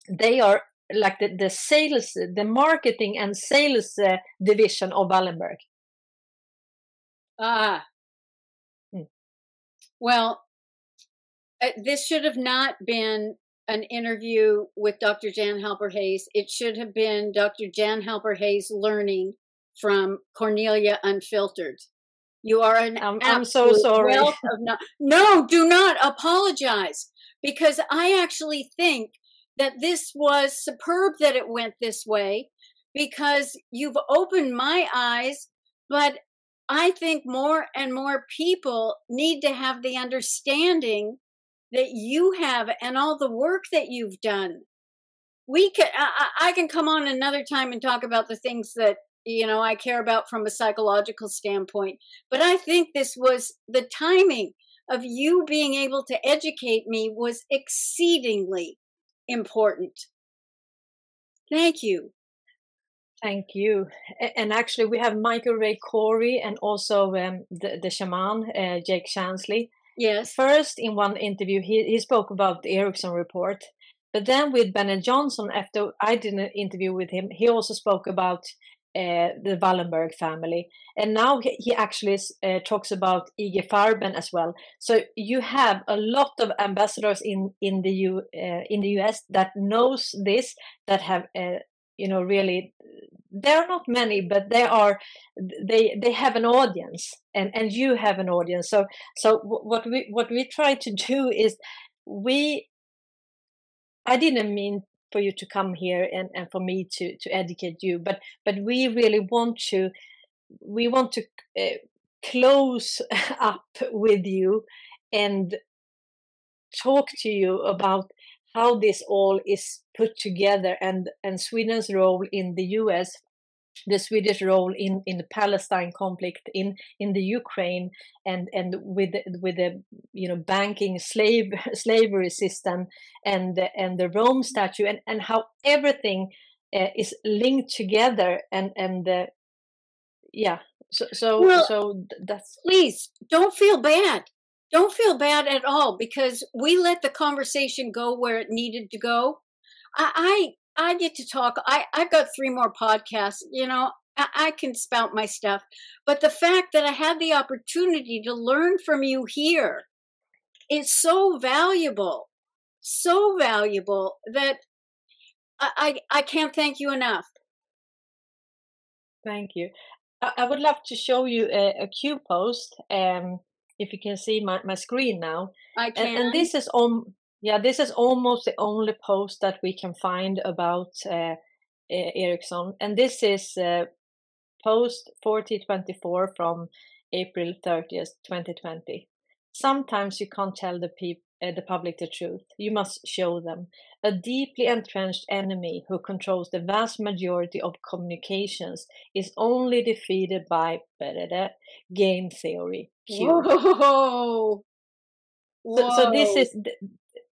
they are like the, the sales, the marketing and sales uh, division of Wallenberg. Ah. Mm. Well, uh, this should have not been an interview with Dr. Jan Halper Hayes. It should have been Dr. Jan Halper Hayes learning from Cornelia Unfiltered. You are an I'm- I'm so sorry. of no, no, do not apologize because I actually think that this was superb that it went this way because you've opened my eyes, but I think more and more people need to have the understanding that you have and all the work that you've done. We can, I I can come on another time and talk about the things that, you know, I care about from a psychological standpoint. But I think this was the timing of you being able to educate me was exceedingly important. Thank you. Thank you. And actually, we have Michael Ray Corey and also um, the, the shaman, uh, Jake Chansley. Yes. First, in one interview, he, he spoke about the Ericsson report. But then with Bennett Johnson, after I did an interview with him, he also spoke about uh, the Wallenberg family. And now he, he actually uh, talks about IG Farben as well. So you have a lot of ambassadors in in the U uh, in the US that knows this, that have you know really there are not many but they are they they have an audience and and you have an audience so so what we what we try to do is we i didn't mean for you to come here and, and for me to to educate you. But but we really want to we want to uh, close up with you and talk to you about how this all is put together and and Sweden's role in the US the Swedish role in, in the Palestine conflict in, in the Ukraine and and with with the you know banking slave slavery system and the, and the Rome Statute and, and how everything uh, is linked together and and uh, yeah so so well, so that's please don't feel bad don't feel bad at all because we let the conversation go where it needed to go. I I, get to talk. I I've got three more podcasts. You know, I, I can spout my stuff, but the fact that I had the opportunity to learn from you here is so valuable, so valuable that I I, I can't thank you enough. Thank you. I, I would love to show you a, a Q post. Um, if you can see my, my screen now. I can. And, and this is on yeah, this is almost the only post that we can find about uh, Ericsson, and this is uh, post 4024 from April 30th, 2020. Sometimes you can't tell the people uh, the public the truth. You must show them. A deeply entrenched enemy who controls the vast majority of communications is only defeated by game theory. Whoa. Whoa. So, so this is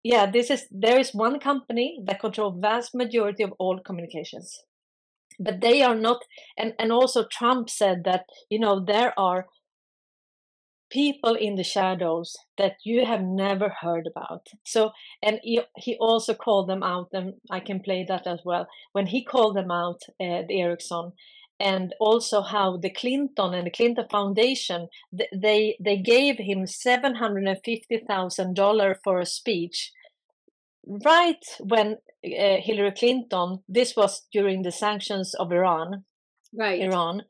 yeah this is there is one company that control vast majority of all communications but they are not and and also trump said that you know there are people in the shadows that you have never heard about. So, and he, he also called them out, and I can play that as well. When he called them out, uh, the Ericsson, and also how the Clinton and the Clinton Foundation they they gave him seven hundred and fifty thousand dollar for a speech, right when uh, Hillary Clinton. This was during the sanctions of Iran, right? Iran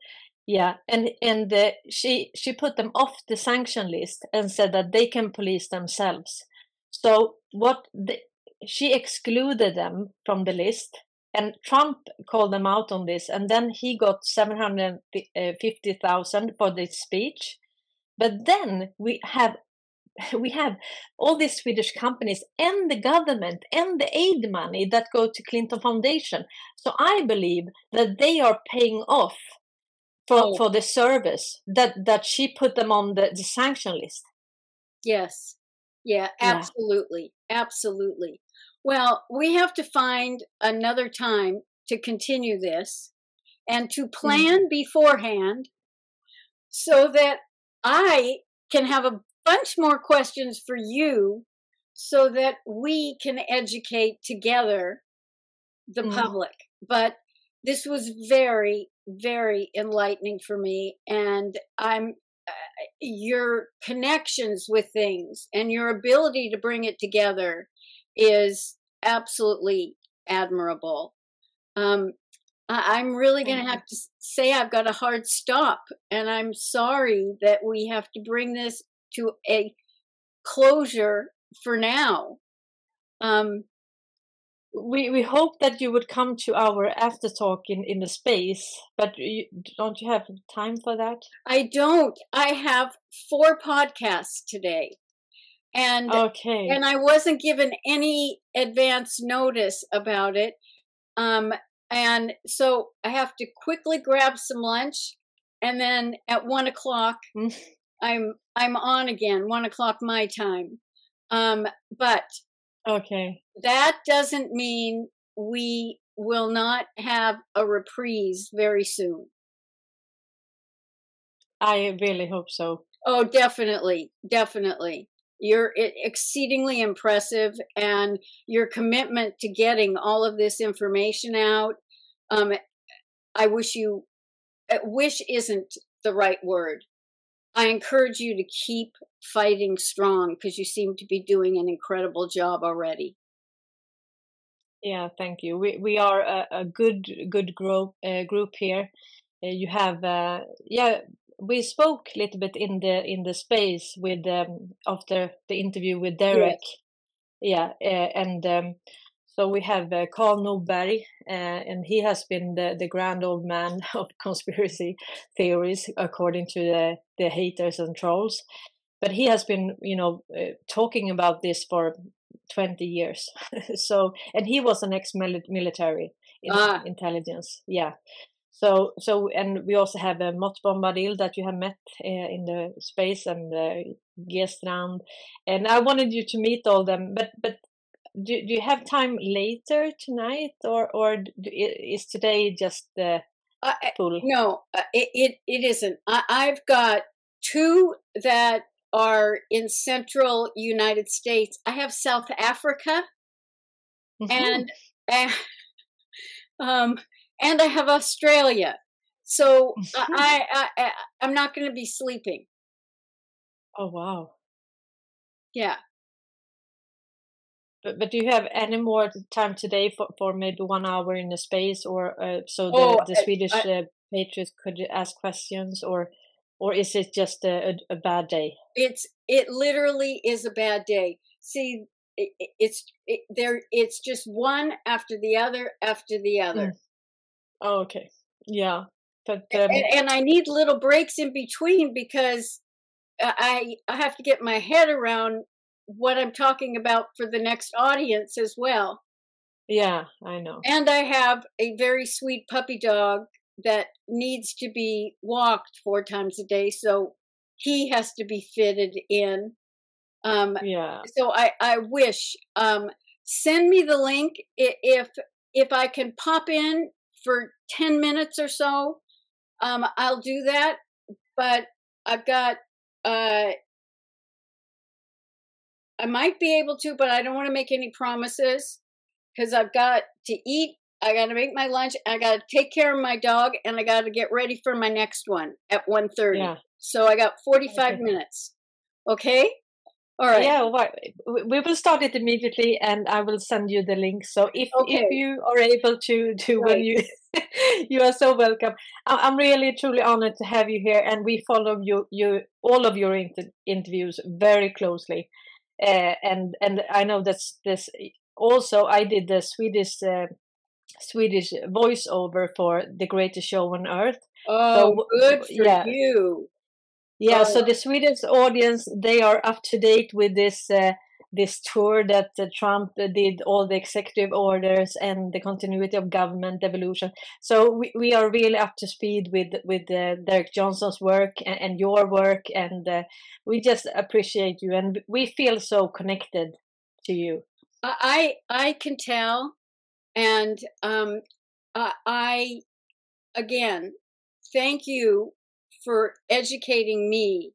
yeah, and and uh, she she put them off the sanction list and said that they can police themselves. So what the, she excluded them from the list, and Trump called them out on this, and then he got seven hundred fifty thousand for this speech. But then we have we have all these Swedish companies and the government and the aid money that go to Clinton Foundation. So I believe that they are paying off for oh. for the service that that she put them on the, the sanction list yes yeah absolutely yeah. absolutely well we have to find another time to continue this and to mm. plan beforehand so that i can have a bunch more questions for you so that we can educate together the mm. public but this was very very enlightening for me and i'm uh, your connections with things and your ability to bring it together is absolutely admirable. Um, I, i'm really going to have to say i've got a hard stop and i'm sorry that we have to bring this to a closure for now. Um, we we hope that you would come to our after talk in in the space but you, don't you have time for that? I don't. I have four podcasts today and okay and i wasn't given any advance notice about it um and so i have to quickly grab some lunch and then at one o'clock mm. I'm I'm on again, one o'clock my time. Um, but okay, that doesn't mean we will not have a reprise very soon. I really hope so. Oh, definitely, definitely. You're exceedingly impressive, and your commitment to getting all of this information out. Um, I wish you, uh, wish isn't the right word. I encourage you to keep fighting strong because you seem to be doing an incredible job already. Yeah, thank you. We we are a, a good good group uh, group here. Uh, you have uh, yeah. We spoke a little bit in the in the space with um, after the interview with Derek. Yes. Yeah, uh, and um, so we have uh, Carl Nordberg, uh, and he has been the, the grand old man of conspiracy theories, according to the, the haters and trolls. But he has been, you know, uh, talking about this for 20 years. so, and he was an ex-military in ah. intelligence. Yeah. So, so, and we also have uh, Mott Bombadil that you have met uh, in the space and the uh, Gestrand. And I wanted you to meet all them, but, but do, do you have time later tonight or, or is today just the uh, full? No, uh, it, it, it isn't. I, I've got two that are in central United States. I have South Africa mm-hmm. and, and um and I have Australia. So mm-hmm. I, I, I I'm not going to be sleeping. Oh wow. Yeah. But, but do you have any more time today for, for maybe one hour in the space or uh, so the, oh, the Swedish I, uh, patriots could ask questions or or is it just a, a, a, bad day it's it literally is a bad day see it, it's it, there it's just one after the other after the other mm. Oh, okay yeah but um, and, and, i need little breaks in between because i i have to get my head around what i'm talking about for the next audience as well yeah i know and i have a very sweet puppy dog that needs to be walked four times a day. So he has to be fitted in. Um, yeah. So I, I wish, um, send me the link if, if I can pop in for 10 minutes or so. Um, I'll do that, but I've got, uh, I might be able to, but I don't want to make any promises because I've got to eat I got to make my lunch. I got to take care of my dog, and I got to get ready for my next one at 1.30. Yeah. So I got 45 okay. minutes. Okay? All right. Yeah, well, we will start it immediately, and I will send you the link. So if okay. if you are able to do right. when you you are so welcome. I'm really truly honored to have you here, and we follow you you all of your inter interviews very closely. Uh, and and I know that's this also I did the Swedish uh, Swedish voiceover for The Greatest Show on Earth. Oh, so, good for yeah. you. Yeah, so the Swedish audience they are up to date with this uh, this tour that uh, Trump did, all the executive orders and the continuity of government evolution. So we, we are really up to speed with with uh, Derek Johnson's work and, and your work, and uh, we just appreciate you, and we feel so connected to you. I I can tell and um, uh, I, again, thank you for educating me.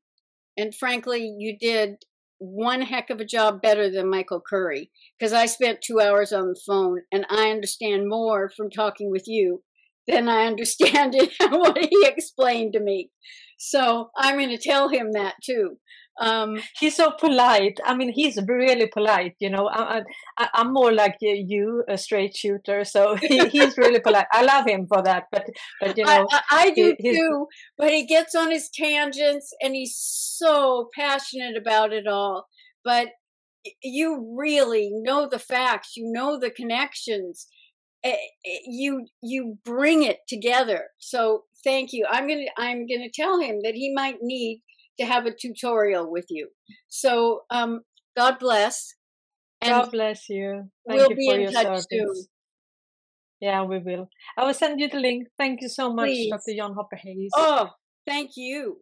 And frankly, you did one heck of a job better than Michael Curry because I spent two hours on the phone and I understand more from talking with you than I understand it what he explained to me. So I'm going to tell him that too. Um, he's so polite. I mean, he's really polite. You know, I, I, I'm more like you, a straight shooter. So he, he's really polite. I love him for that. But, but you know, I, I, I do he, too. But he gets on his tangents, and he's so passionate about it all. But you really know the facts. You know the connections. Eh, eh, you you bring it together. So thank you. I'm gonna I'm gonna tell him that he might need to have a tutorial with you. So um, God bless. And God bless you. Thank we'll you be in touch service. soon. Yeah, we will. I will send you the link. Thank you so much, Please. Dr. Jan Halper-Hayes. Oh, thank you.